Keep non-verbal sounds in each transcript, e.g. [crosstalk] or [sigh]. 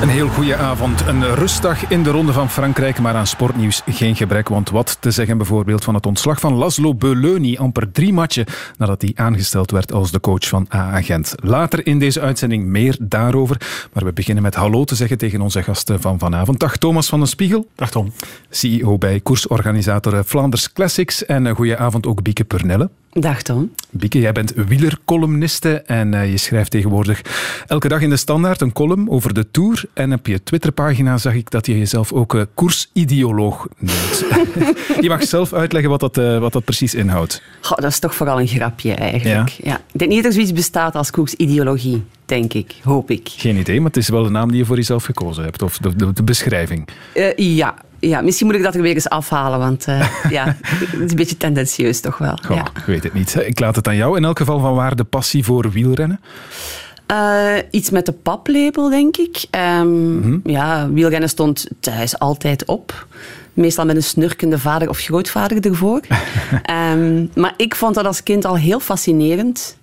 Een heel goede avond. Een rustdag in de Ronde van Frankrijk, maar aan sportnieuws geen gebrek. Want wat te zeggen bijvoorbeeld van het ontslag van Laszlo Beleuni amper drie matchen nadat hij aangesteld werd als de coach van A-agent. Later in deze uitzending meer daarover. Maar we beginnen met hallo te zeggen tegen onze gasten van vanavond. Dag Thomas van den Spiegel. Dag Tom. CEO bij koersorganisator Flanders Classics. En een goede avond ook Bieke Purnelle. Dag Tom. Bieke, jij bent wielercolumniste en uh, je schrijft tegenwoordig elke dag in de Standaard een column over de Tour. En op je Twitterpagina zag ik dat je jezelf ook uh, koersideoloog noemt. [laughs] je mag zelf uitleggen wat dat, uh, wat dat precies inhoudt. Goh, dat is toch vooral een grapje eigenlijk. Ja? Ja. Ik denk niet dat er zoiets bestaat als koersideologie, denk ik, hoop ik. Geen idee, maar het is wel de naam die je voor jezelf gekozen hebt, of de, de, de beschrijving. ja, ja, misschien moet ik dat er weer eens afhalen, want uh, [laughs] ja, het is een beetje tendentieus toch wel. Goh, ja. Ik weet het niet. Ik laat het aan jou. In elk geval, van waar de passie voor wielrennen? Uh, iets met de paplepel, denk ik. Um, mm-hmm. Ja, wielrennen stond thuis altijd op. Meestal met een snurkende vader of grootvader ervoor. um, [laughs] maar ik vond dat als kind al heel fascinerend.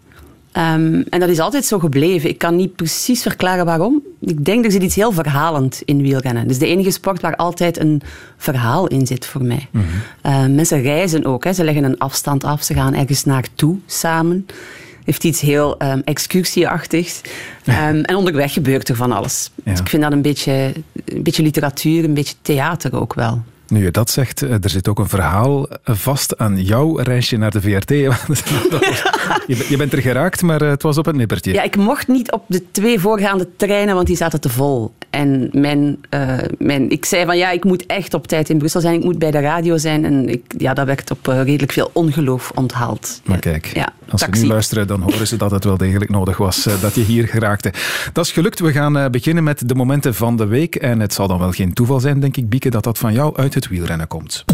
Um, en dat is altijd zo gebleven. Ik kan niet precies verklaren waarom. Ik denk er zit iets heel verhalend in wielrennen. Het is de enige sport waar altijd een verhaal in zit voor mij. Mm-hmm. Uh, mensen reizen ook. Hè. Ze leggen een afstand af. Ze gaan ergens naartoe samen. Heeft iets heel um, excursieachtigs. Um, en onderweg gebeurt er van alles. Ja. Dus ik vind dat een beetje, een beetje literatuur, een beetje theater ook wel. Nu je dat zegt, er zit ook een verhaal vast aan jouw reisje naar de VRT. [laughs] je bent er geraakt, maar het was op het nippertje. Ja, ik mocht niet op de twee voorgaande treinen, want die zaten te vol. En mijn, uh, mijn, ik zei van ja, ik moet echt op tijd in Brussel zijn, ik moet bij de radio zijn. En ik, ja, dat werd op redelijk veel ongeloof onthaald. Maar kijk, ja, als ze nu luisteren, dan horen ze dat het wel degelijk nodig was uh, dat je hier geraakte. Dat is gelukt. We gaan beginnen met de momenten van de week. En het zal dan wel geen toeval zijn, denk ik, Bieke, dat dat van jou uit het wielrennen komt.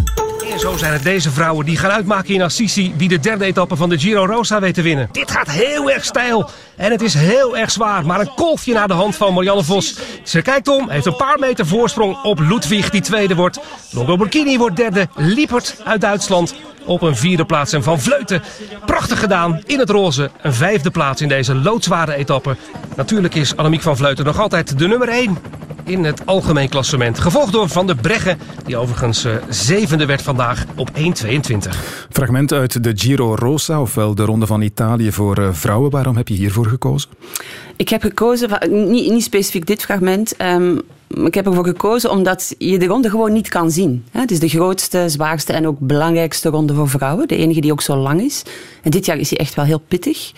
En zo zijn het deze vrouwen die gaan uitmaken in Assisi wie de derde etappe van de Giro Rosa weet te winnen. Dit gaat heel erg stijl en het is heel erg zwaar. Maar een kolfje naar de hand van Marianne Vos. Ze kijkt om, heeft een paar meter voorsprong op Ludwig die tweede wordt. Longo Burkini wordt derde. Liepert uit Duitsland op een vierde plaats. En Van Vleuten, prachtig gedaan in het roze. Een vijfde plaats in deze loodzware etappe. Natuurlijk is Annemiek van Vleuten nog altijd de nummer 1 in het algemeen klassement. Gevolgd door Van der Breggen, die overigens uh, zevende werd vandaag op 1.22. Fragment uit de Giro Rosa, ofwel de Ronde van Italië voor uh, vrouwen. Waarom heb je hiervoor gekozen? Ik heb gekozen, niet, niet specifiek dit fragment... Um, ik heb ervoor gekozen omdat je de ronde gewoon niet kan zien. Het is de grootste, zwaarste en ook belangrijkste ronde voor vrouwen. De enige die ook zo lang is. En dit jaar is hij echt wel heel pittig.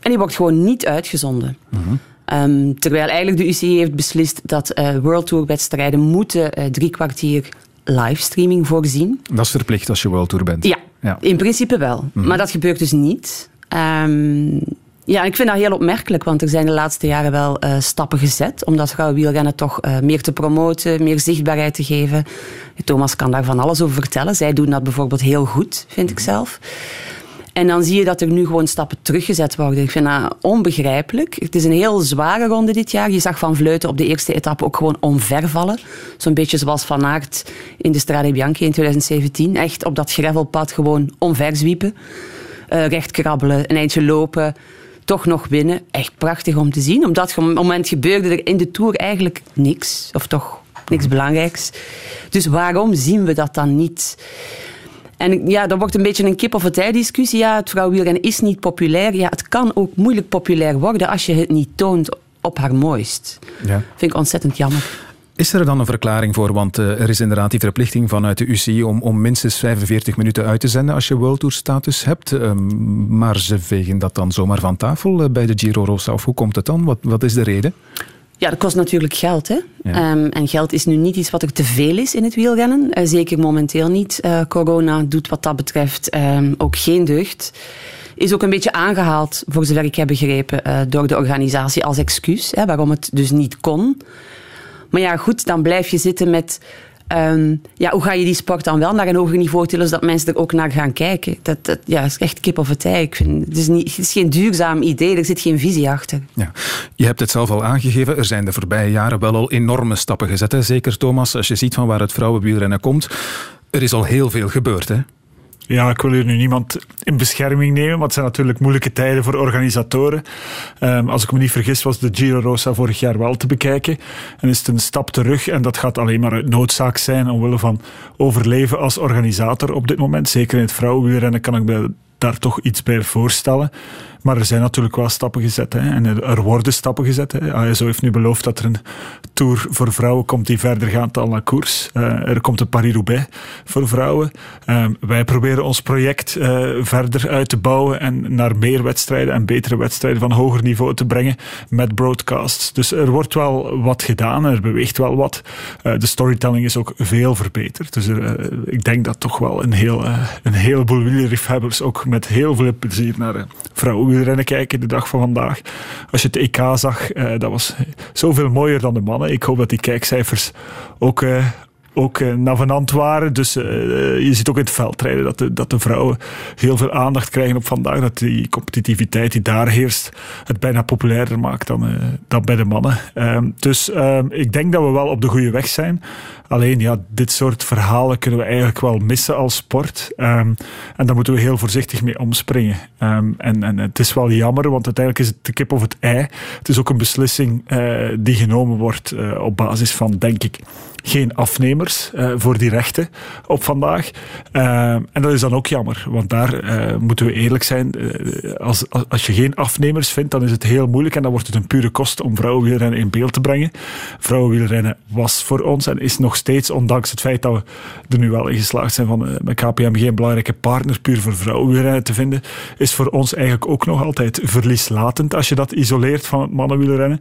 En die wordt gewoon niet uitgezonden. Mm-hmm. Um, terwijl eigenlijk de UCI heeft beslist dat uh, World Tour wedstrijden moeten uh, drie kwartier livestreaming voorzien. Dat is verplicht als je World Tour bent. Ja, ja. in principe wel. Mm-hmm. Maar dat gebeurt dus niet. Um, ja, ik vind dat heel opmerkelijk, want er zijn de laatste jaren wel uh, stappen gezet om dat vrouwenwielrennen toch uh, meer te promoten, meer zichtbaarheid te geven. Thomas kan daar van alles over vertellen. Zij doen dat bijvoorbeeld heel goed, vind ik zelf. En dan zie je dat er nu gewoon stappen teruggezet worden. Ik vind dat onbegrijpelijk. Het is een heel zware ronde dit jaar. Je zag Van Vleuten op de eerste etappe ook gewoon omvervallen. Zo'n beetje zoals Van Aert in de Strade Bianchi in 2017. Echt op dat gravelpad gewoon omverzwiepen. Uh, recht krabbelen, een eindje lopen toch nog winnen. Echt prachtig om te zien. Op dat moment gebeurde er in de Tour eigenlijk niks. Of toch niks belangrijks. Dus waarom zien we dat dan niet? En ja, dat wordt een beetje een kip of het ei discussie. Ja, het vrouwenwielrennen is niet populair. Ja, het kan ook moeilijk populair worden als je het niet toont op haar mooist. Ja. Vind ik ontzettend jammer. Is er dan een verklaring voor? Want uh, er is inderdaad die verplichting vanuit de UCI om, om minstens 45 minuten uit te zenden als je World Tour status hebt. Um, maar ze vegen dat dan zomaar van tafel uh, bij de Giro Rosa. Of hoe komt het dan? Wat, wat is de reden? Ja, dat kost natuurlijk geld. Hè? Ja. Um, en geld is nu niet iets wat er te veel is in het wielrennen. Uh, zeker momenteel niet. corona doet wat dat betreft um, ook geen deugd is ook een beetje aangehaald, voor zover ik heb begrepen, uh, door de organisatie als excuus, hè, waarom het dus niet kon. Maar ja, goed, dan blijf je zitten met... Um, ja, hoe ga je die sport dan wel naar een hoger niveau tillen, zodat mensen er ook naar gaan kijken? Dat, dat ja, is echt kip of het ei. Ik vind, het, is niet, het is geen duurzaam idee, er zit geen visie achter. Ja. Je hebt het zelf al aangegeven, er zijn de voorbije jaren wel al enorme stappen gezet. Hè? Zeker, Thomas, als je ziet van waar het vrouwenwielrennen komt. Er is al heel veel gebeurd, hè? Ja, ik wil hier nu niemand in bescherming nemen, maar het zijn natuurlijk moeilijke tijden voor organisatoren. Ehm, als ik me niet vergis, was de Giro Rosa vorig jaar wel te bekijken. En is het een stap terug en dat gaat alleen maar uit noodzaak zijn omwille van overleven als organisator op dit moment. Zeker in het vrouwenwielrennen kan ik me daar toch iets bij voorstellen. Maar er zijn natuurlijk wel stappen gezet. Hè. En er worden stappen gezet. Hè. ASO heeft nu beloofd dat er een tour voor vrouwen komt die verder gaat dan la koers. Uh, er komt een Paris-Roubaix voor vrouwen. Uh, wij proberen ons project uh, verder uit te bouwen en naar meer wedstrijden en betere wedstrijden van hoger niveau te brengen met broadcasts. Dus er wordt wel wat gedaan, er beweegt wel wat. de storytelling is ook veel verbeterd. Dus ik denk dat toch wel een, heel, een heleboel wielerliefhebbers ook met heel veel plezier naar vrouwen wielrennen kijken de dag van vandaag. Als je het EK zag, uh, dat was zoveel mooier dan de mannen. Ik hoop dat die kijkcijfers ook, uh, ook uh, navenant waren. Dus je ziet ook in het veldrijden dat de, dat de vrouwen heel veel aandacht krijgen op vandaag. Dat die competitiviteit die daar heerst het bijna populairder maakt dan, dan bij de mannen. Ehm, dus ehm, ik denk dat we wel op de goede weg zijn. Alleen ja, dit soort verhalen kunnen we eigenlijk wel missen als sport. Um, en daar moeten we heel voorzichtig mee omspringen. En, en het is wel jammer, want uiteindelijk is het de kip of het ei. Het is ook een beslissing die genomen wordt op basis van, denk ik, geen afnemers uh, voor die rechten op vandaag. Uh, en dat is dan ook jammer, want daar uh, moeten we eerlijk zijn. Als, als, je geen afnemers vindt, dan is het heel moeilijk en dan wordt het een pure kost om vrouwenwielrennen in beeld te brengen. Vrouwenwielrennen was voor ons en is nog steeds, ondanks het feit dat we er nu wel in geslaagd zijn van met KPMG een belangrijke partner puur voor vrouwenwielrennen te vinden, is voor ons eigenlijk ook nog altijd verlieslatend als je dat isoleert van het mannenwielrennen.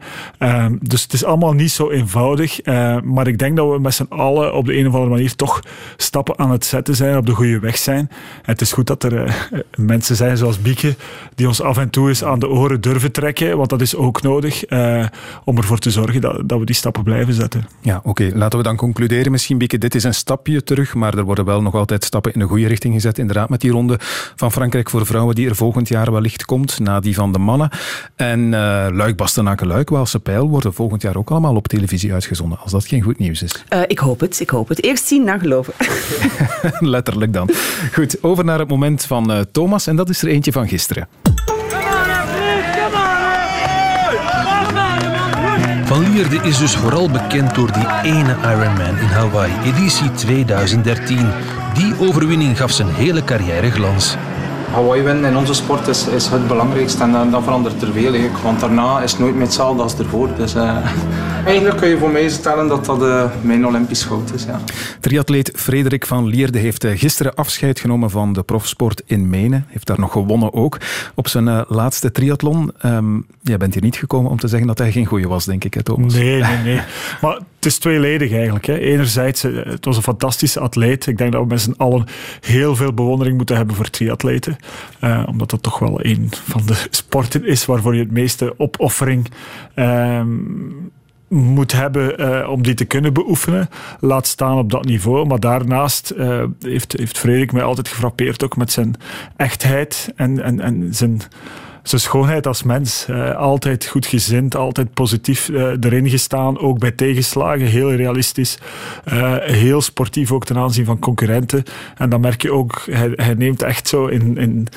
dus het is allemaal niet zo eenvoudig, maar ik denk dat we met z'n allen op de een of andere manier toch stappen aan het zetten zijn, op de goede weg zijn. Het is goed dat er uh, mensen zijn zoals Bieke, die ons af en toe eens aan de oren durven trekken, want dat is ook nodig uh, om ervoor te zorgen dat, dat we die stappen blijven zetten. Ja, oké. Laten we dan concluderen misschien, Bieke. Dit is een stapje terug, maar er worden wel nog altijd stappen in de goede richting gezet. Inderdaad, met die ronde van Frankrijk voor vrouwen die er volgend jaar wellicht komt, na die van de mannen. En uh, Luik, Bastenaken, Luik, Waalse Pijl worden volgend jaar ook allemaal op televisie uitgezonden, als dat geen goed nieuws is. Uh, ik hoop het, ik hoop het. Eerst zien, dan geloven. [laughs] Letterlijk dan. Goed, over naar het moment van uh, Thomas. En dat is er eentje van gisteren. Van Lierde is dus vooral bekend door die ene Ironman in Hawaii, editie 2013. Die overwinning gaf zijn hele carrière glans. Hawaii winnen in onze sport is, is het belangrijkste en dat, dat verandert er veel. Eigenlijk. Want daarna is het nooit meer hetzelfde als ervoor. Dus, uh, [laughs] eigenlijk kun je voor mij stellen dat dat uh, mijn Olympisch goud is. Ja. Triatleet Frederik van Lierde heeft gisteren afscheid genomen van de profsport in Menen. Heeft daar nog gewonnen ook op zijn uh, laatste triathlon. Um, jij bent hier niet gekomen om te zeggen dat hij geen goeie was, denk ik, hè, Thomas? Nee, nee, nee. [laughs] maar het is tweeledig eigenlijk. Hè. Enerzijds, het was een fantastische atleet. Ik denk dat we met z'n allen heel veel bewondering moeten hebben voor triatleten. Uh, omdat dat toch wel een van de sporten is waarvoor je het meeste opoffering uh, moet hebben uh, om die te kunnen beoefenen. Laat staan op dat niveau. Maar daarnaast heeft, heeft Frederik mij altijd gefrappeerd ook met zijn echtheid en, en, en zijn zijn schoonheid als mens. Uh, altijd goed gezind, altijd positief uh, erin gestaan. Ook bij tegenslagen, heel realistisch. Uh, heel sportief ook ten aanzien van concurrenten. En dan merk je ook, hij, hij neemt echt zo in, in,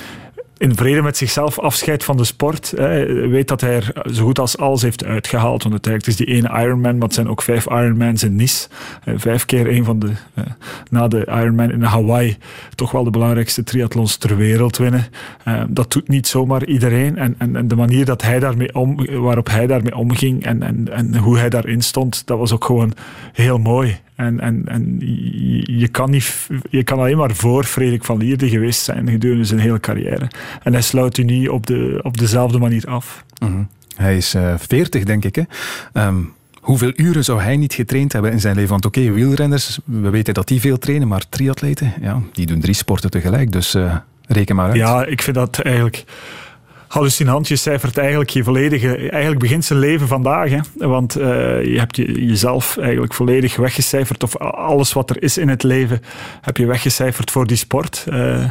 in vrede met zichzelf afscheid van de sport. Hij weet dat hij er zo goed als alles heeft uitgehaald. Want uiteindelijk is die ene Ironman, maar het zijn ook vijf Ironmans in Nice. Vijf keer een van de, na de Ironman in Hawaii, toch wel de belangrijkste triathlons ter wereld winnen. Dat doet niet zomaar iedereen. En, en, en de manier dat hij daarmee om, waarop hij daarmee omging en, en, en hoe hij daarin stond, dat was ook gewoon heel mooi. En, en, en je, kan niet, je kan alleen maar voor Frederik van Lierde geweest zijn gedurende zijn hele carrière. En hij sluit u niet op, de, op dezelfde manier af. Mm -hmm. Hij is uh, 40, denk ik. Hè? Um, hoeveel uren zou hij niet getraind hebben in zijn leven? Want oké, okay, wielrenners, we weten dat die veel trainen, maar triatleten, ja, die doen drie sporten tegelijk. Dus uh, reken maar uit. Ja, ik vind dat eigenlijk hallucinant. Je cijfert eigenlijk je volledige... Eigenlijk begint zijn leven vandaag. Hè? Want uh, je hebt je, jezelf eigenlijk volledig weggecijferd. Of alles wat er is in het leven heb je weggecijferd voor die sport. Uh,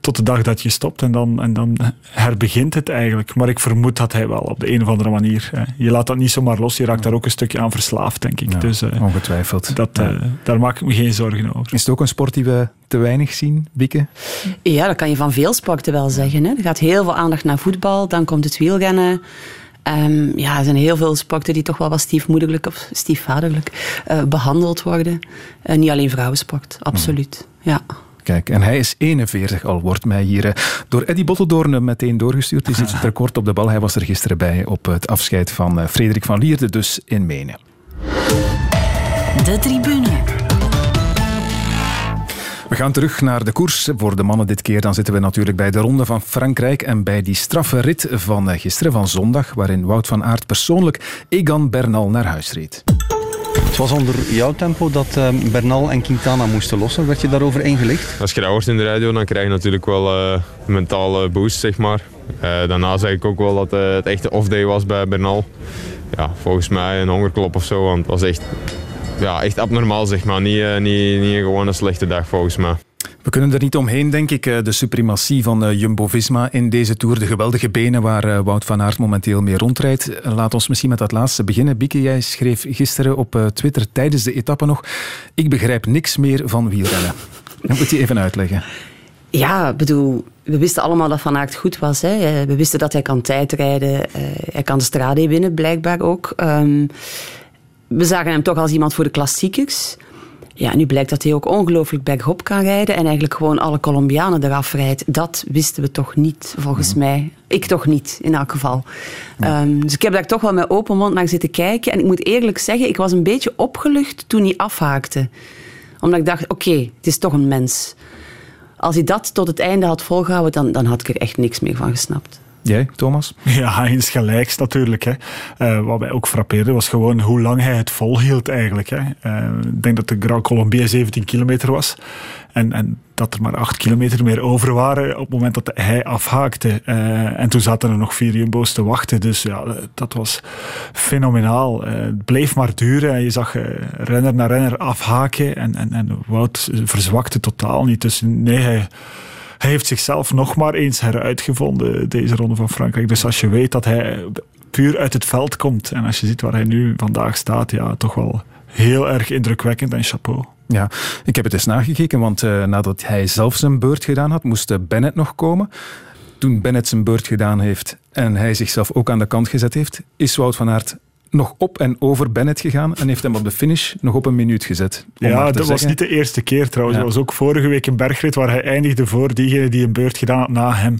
tot de dag dat je stopt en dan, en dan herbegint het eigenlijk. Maar ik vermoed dat hij wel op de een of andere manier. je laat dat niet zomaar los, je raakt daar ook een stukje aan verslaafd, denk ik. dus, uh, ongetwijfeld. Dat, uh, Daar maak ik me geen zorgen over. Is het ook een sport die we te weinig zien, Bieke? Ja, dat kan je van veel sporten wel zeggen. Hè. Er gaat heel veel aandacht naar voetbal, dan komt het wielrennen. Um, ja, er zijn heel veel sporten die toch wel wat stiefmoederlijk of stiefvaderlijk uh, behandeld worden. Uh, niet alleen vrouwensport, absoluut. Ja. Kijk, en hij is 41 al, wordt mij hier uh, door Eddie Botteldoorn meteen doorgestuurd. Hij zit er [laughs] kort op de bal. Hij was er gisteren bij op het afscheid van Frederik van Lierde, dus in Menen. De tribune. We gaan terug naar de koers voor de mannen dit keer. Dan zitten we natuurlijk bij de Ronde van Frankrijk en bij die straffe rit van eh, gisteren, van zondag, waarin Wout van Aert persoonlijk Egan Bernal naar huis reed. Het was onder jouw tempo dat uh, Bernal en Quintana moesten lossen. Werd je daarover ingelicht? Als je dat hoort in de radio, dan krijg je natuurlijk wel uh, een mentale boost, zeg maar. Uh, daarna zeg ik ook wel dat het echt een off-day was bij Bernal. Ja, volgens mij een hongerklop of zo, want het was echt ja, echt abnormaal, zeg maar. Niet, niet, niet gewoon een slechte dag, volgens mij. We kunnen er niet omheen, denk ik. Eh, de suprematie van eh, Jumbo-Visma in deze Tour. De geweldige benen waar Wout van Aert momenteel mee rondrijdt. Laat ons misschien met dat laatste beginnen. Bieke, jij schreef gisteren op Twitter tijdens de etappe nog... Ik begrijp niks meer van wielrennen. [laughs] Dat moet je even uitleggen. Ja, bedoel, we wisten allemaal dat Van Aert goed was. Hè. We wisten dat hij kan tijdrijden. hij kan de strade winnen, blijkbaar ook. Um, we zagen hem toch als iemand voor de klassiekers. Ja, nu blijkt dat hij ook ongelooflijk bergop kan rijden en eigenlijk gewoon alle Colombianen eraf rijdt. Dat wisten we toch niet, volgens mij. Ik toch niet, in elk geval. Ehm, dus ik heb daar toch wel met open mond naar zitten kijken. En ik moet eerlijk zeggen, ik was een beetje opgelucht toen hij afhaakte. Omdat ik dacht, oké, het is toch een mens. Als hij dat tot het einde had volgehouden, dan, dan had ik er echt niks meer van gesnapt. Jij, Thomas? [laughs] Ja, eens gelijks natuurlijk. Hè. Uh, wat mij ook frappeerde was gewoon hoe lang hij het volhield eigenlijk. Hè. Uh, ik denk dat de Grand Colombier 17 kilometer was. En, en dat er maar 8 kilometer meer over waren op het moment dat hij afhaakte. Uh, en toen zaten er nog vier jumbo's te wachten. Dus ja, dat was fenomenaal. het bleef maar duren. Je zag renner na renner afhaken. En, en, en Wout verzwakte totaal niet. Dus nee, hij hij heeft zichzelf nog maar eens heruitgevonden, deze ronde van Frankrijk. Dus als je weet dat hij puur uit het veld komt en als je ziet waar hij nu vandaag staat, ja, toch wel heel erg indrukwekkend en chapeau. Ja, ik heb het eens nagekeken, want uh, nadat hij zelf zijn beurt gedaan had, moest Bennett nog komen. Toen Bennett zijn beurt gedaan heeft en hij zichzelf ook aan de kant gezet heeft, is Wout van Aert nog op en over Bennett gegaan en heeft hem op de finish nog op een minuut gezet. Ja, dat was niet de eerste keer trouwens. Dat was ook vorige week een bergrit waar hij eindigde voor diegene die een beurt gedaan had na hem.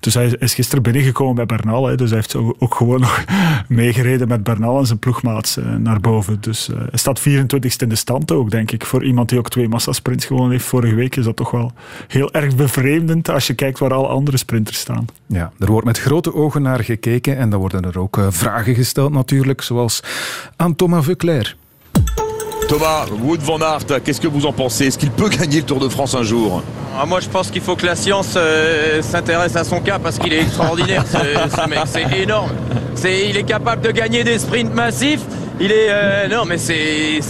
Dus hij is gisteren binnengekomen bij Bernal. Hè. Dus hij heeft ook gewoon [laughs] nog meegereden met Bernal en zijn ploegmaats eh, naar boven. Dus uh, hij staat 24ste in de stand ook, denk ik. Voor iemand die ook twee massasprints gewonnen heeft vorige week is dat toch wel heel erg bevreemdend als je kijkt waar alle andere sprinters staan. Ja, er wordt met grote ogen naar gekeken en dan worden er ook uh, vragen gesteld natuurlijk Thomas. Thomas, Wood van Aert, qu'est-ce que vous en pensez? Est-ce qu'il peut gagner le Tour de France un jour? Ah, Moi, je pense qu'il faut que la science euh, s'intéresse à son cas parce qu'il est extraordinaire, ce, mec. C'est énorme. Il est capable de gagner des sprints massifs. Il est euh, non mais c'est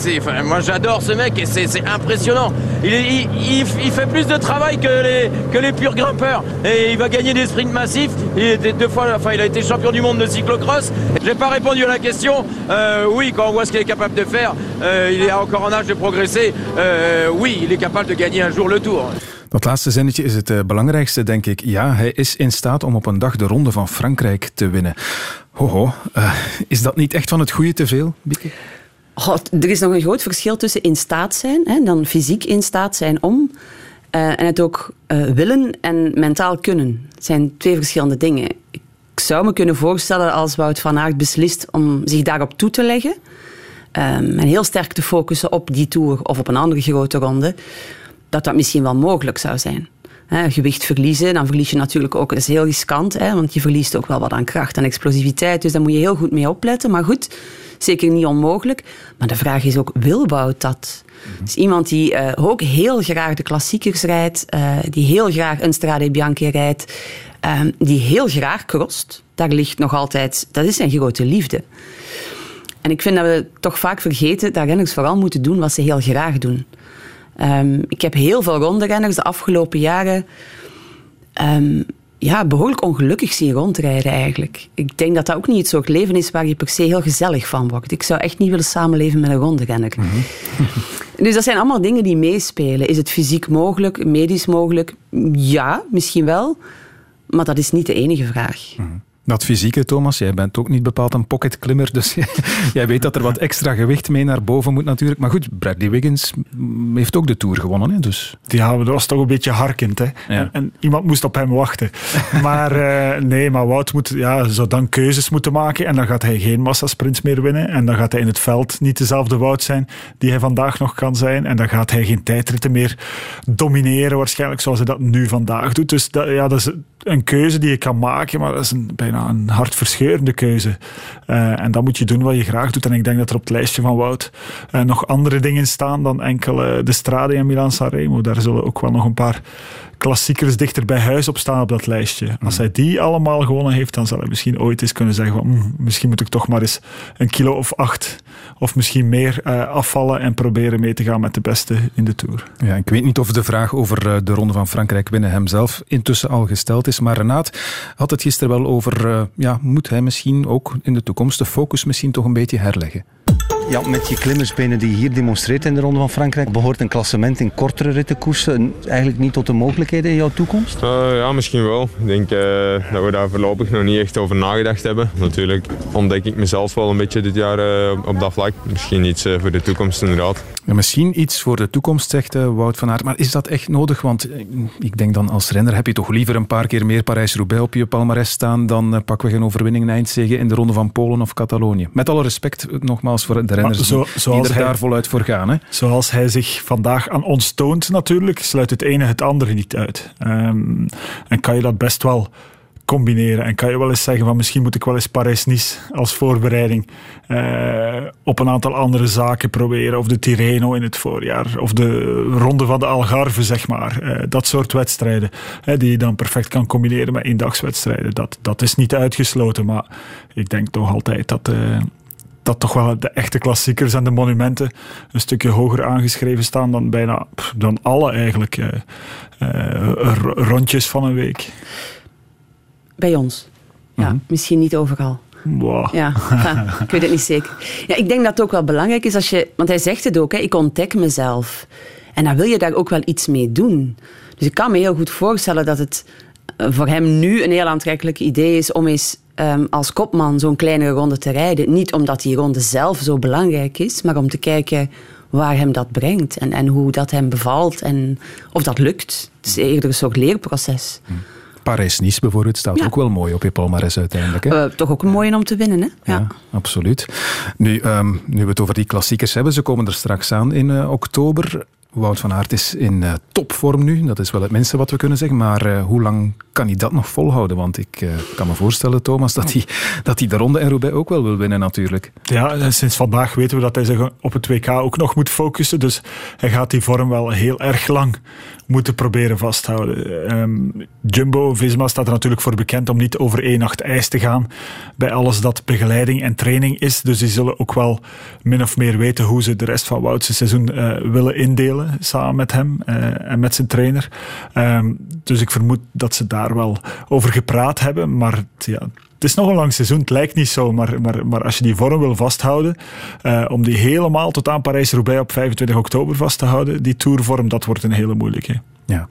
moi j'adore ce mec et c'est impressionnant. Il, fait plus de travail que les purs grimpeurs et il va gagner des sprints massifs. Il deux fois enfin il a été champion du monde de cyclocross. J'ai pas répondu à la question. Euh, oui quand on voit ce qu'il est capable de faire, il est encore en âge de progresser. Oui il est capable de gagner un jour le Tour. Dat laatste zinnetje is het eh, belangrijkste, denk ik. Ja, hij is in staat om op een dag de ronde van Frankrijk te winnen. Hoho, uh, is dat niet echt van het goede te veel, Bieke? Er is nog een groot verschil tussen in staat zijn, hè, dan fysiek in staat zijn om, uh, en het ook willen en mentaal kunnen. Het zijn twee verschillende dingen. Ik zou me kunnen voorstellen als Wout van Aert beslist om zich daarop toe te leggen um, en heel sterk te focussen op die Tour of op een andere grote ronde, dat dat misschien wel mogelijk zou zijn. He, gewicht verliezen, dan verlies je natuurlijk ook, dat is heel riskant, want je verliest ook wel wat aan kracht en explosiviteit, dus daar moet je heel goed mee opletten. Maar goed, zeker niet onmogelijk. Maar de vraag is ook, wil Wout dat? Mm Dus iemand die uh, ook heel graag de klassiekers rijdt, uh, die heel graag een Strade Bianchi rijdt, uh, die heel graag crosst, daar ligt nog altijd, dat is zijn grote liefde. En ik vind dat we toch vaak vergeten dat renners vooral moeten doen wat ze heel graag doen. Um, ik heb heel veel rondrenners de afgelopen jaren ehm, ja, behoorlijk ongelukkig zien rondrijden eigenlijk. Ik denk dat dat ook niet het soort leven is waar je per se heel gezellig van wordt. Ik zou echt niet willen samenleven met een ronderenner. [laughs] dus dat zijn allemaal dingen die meespelen. Is het fysiek mogelijk, medisch mogelijk? Ja, misschien wel. Maar dat is niet de enige vraag. Dat fysieke, Thomas, jij bent ook niet bepaald een pocketklimmer, dus [laughs] jij weet dat er wat extra gewicht mee naar boven moet natuurlijk. Maar goed, Bradley Wiggins heeft ook de Tour gewonnen. Hè, dus. Ja, dat was toch een beetje harkend. Hè? En, en, iemand moest op hem wachten. maar uh, nee, maar Wout moet, ja, zou dan keuzes moeten maken en dan gaat hij geen massasprints meer winnen. En dan gaat hij in het veld niet dezelfde Wout zijn die hij vandaag nog kan zijn. En dan gaat hij geen tijdritten meer domineren waarschijnlijk zoals hij dat nu vandaag doet. Dus dat, ja, dat is een keuze die je kan maken, maar dat is een, bijna een hartverscheurende keuze. Uh, en dat moet je doen wat je graag doet. En ik denk dat er op het lijstje van Wout uh, nog andere dingen staan dan enkel uh, de Strade en Milan Sanremo. Daar zullen ook wel nog een paar klassiekers dichter bij huis op staan op dat lijstje. Als hij die allemaal gewonnen heeft, dan zal hij misschien ooit eens kunnen zeggen van, hm, misschien moet ik toch maar eens een kilo of acht of misschien meer uh, afvallen en proberen mee te gaan met de beste in de Tour. Ja, ik weet niet of de vraag over uh, de Ronde van Frankrijk winnen hemzelf intussen al gesteld is, maar Renaat had het gisteren wel over, uh, ja, moet hij misschien ook in de toekomst de focus misschien toch een beetje herleggen? Ja, met je klimmersbenen die je hier demonstreert in de Ronde van Frankrijk, behoort een klassement in kortere rittenkoersen eigenlijk niet tot de mogelijkheden in jouw toekomst? Uh, ja, misschien wel. Ik denk uh, dat we daar voorlopig nog niet echt over nagedacht hebben. Natuurlijk ontdek ik mezelf wel een beetje dit jaar uh, op dat vlak. Misschien iets voor de toekomst inderdaad. Ja, misschien iets voor de toekomst, zegt Wout van Aert. Maar is dat echt nodig? Want ik denk dan als renner heb je toch liever een paar keer meer Parijs-Roubaix op je palmarès staan dan pakken we geen overwinning in eindzege in de Ronde van Polen of Catalonië. Met alle respect nogmaals voor de renners zo, die er hij, daar voluit voor gaan. Hè? Zoals hij zich vandaag aan ons toont natuurlijk, sluit het ene het andere niet uit. Um, en kan je dat best wel combineren. En kan je wel eens zeggen van misschien moet ik wel eens Parijs-Nice als voorbereiding uh, op een aantal andere zaken proberen. Of de Tirreno in het voorjaar. Of de ronde van de Algarve, zeg maar. Uh, dat soort wedstrijden die je dan perfect kan combineren met eendagswedstrijden. Dat, dat is niet uitgesloten, maar ik denk toch altijd dat... Dat toch wel de echte klassiekers en de monumenten een stukje hoger aangeschreven staan dan bijna dan alle eigenlijk uh, uh, rondjes van een week. Bij ons. Ja, -hmm. misschien niet overal. Wow. Ja, [laughs] enfin, ik weet het niet zeker. Ja, ik denk dat het ook wel belangrijk is als je... Want hij zegt het ook, hè, ik ontdek mezelf. En dan wil je daar ook wel iets mee doen. Dus ik kan me heel goed voorstellen dat het voor hem nu een heel aantrekkelijk idee is om eens um, als kopman zo'n kleinere ronde te rijden. Niet omdat die ronde zelf zo belangrijk is, maar om te kijken waar hem dat brengt en, en hoe dat hem bevalt en of dat lukt. Het is eerder een soort leerproces. Hm. Parijs-Nice bijvoorbeeld staat ja. ook wel mooi op je palmarès uiteindelijk. Hè? Uh, toch ook een mooie om te winnen, hè? Ja, ja absoluut. Nu, um, nu we het over die klassiekers hebben, ze komen er straks aan in uh, oktober. Wout van Aert is in uh, topvorm nu. Dat is wel het minste wat we kunnen zeggen. Maar uh, hoe lang kan hij dat nog volhouden? Want ik uh, kan me voorstellen, Thomas, dat hij, dat hij de ronde en Roubaix ook wel wil winnen natuurlijk. Ja, sinds vandaag weten we dat hij zich op het WK ook nog moet focussen. Dus hij gaat die vorm wel heel erg lang moeten proberen vasthouden. Um, Jumbo Visma staat er natuurlijk voor bekend om niet over één nacht ijs te gaan bij alles dat begeleiding en training is. Dus die zullen ook wel min of meer weten hoe ze de rest van Wout's seizoen uh, willen indelen samen met hem uh, en met zijn trainer. Um, dus ik vermoed dat ze daar wel over gepraat hebben, maar ja, het is nog een lang seizoen, het lijkt niet zo, maar, maar, maar als je die vorm wil vasthouden, uh, om die helemaal tot aan Parijs-Roubaix op 25 oktober vast te houden, die tourvorm, dat wordt een hele moeilijke. Ja.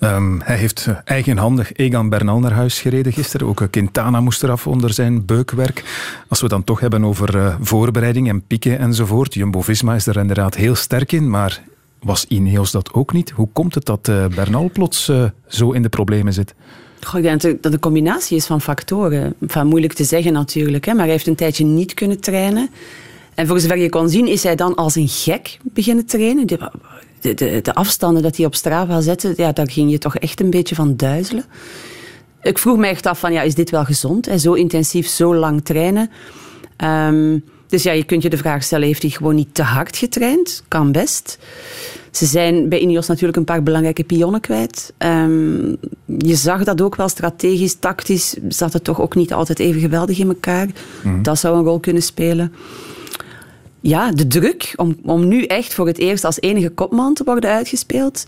Um, hij heeft eigenhandig Egan Bernal naar huis gereden gisteren. Ook Quintana moest eraf onder zijn beukwerk. Als we dan toch hebben over uh, voorbereiding en pieken enzovoort. Jumbo-Visma is er inderdaad heel sterk in, maar was Ineos dat ook niet? Hoe komt het dat uh, Bernal plots zo in de problemen zit? Goh, dat het een combinatie is van factoren. Enfin, moeilijk te zeggen natuurlijk, hè, maar hij heeft een tijdje niet kunnen trainen. En voor zover je kon zien, is hij dan als een gek beginnen trainen. De, de, de, de afstanden dat hij op Strava zette, ja, daar ging je toch echt een beetje van duizelen. Ik vroeg me echt af van, ja, is dit wel gezond? Hè? Zo intensief, zo lang trainen. Um, dus ja, je kunt je de vraag stellen, heeft hij gewoon niet te hard getraind? Kan best. Ze zijn bij Ineos natuurlijk een paar belangrijke pionnen kwijt. Um, je zag dat ook wel strategisch, tactisch zat het toch ook niet altijd even geweldig in elkaar. Mm. Dat zou een rol kunnen spelen. Ja, de druk om, om nu echt voor het eerst als enige kopman te worden uitgespeeld.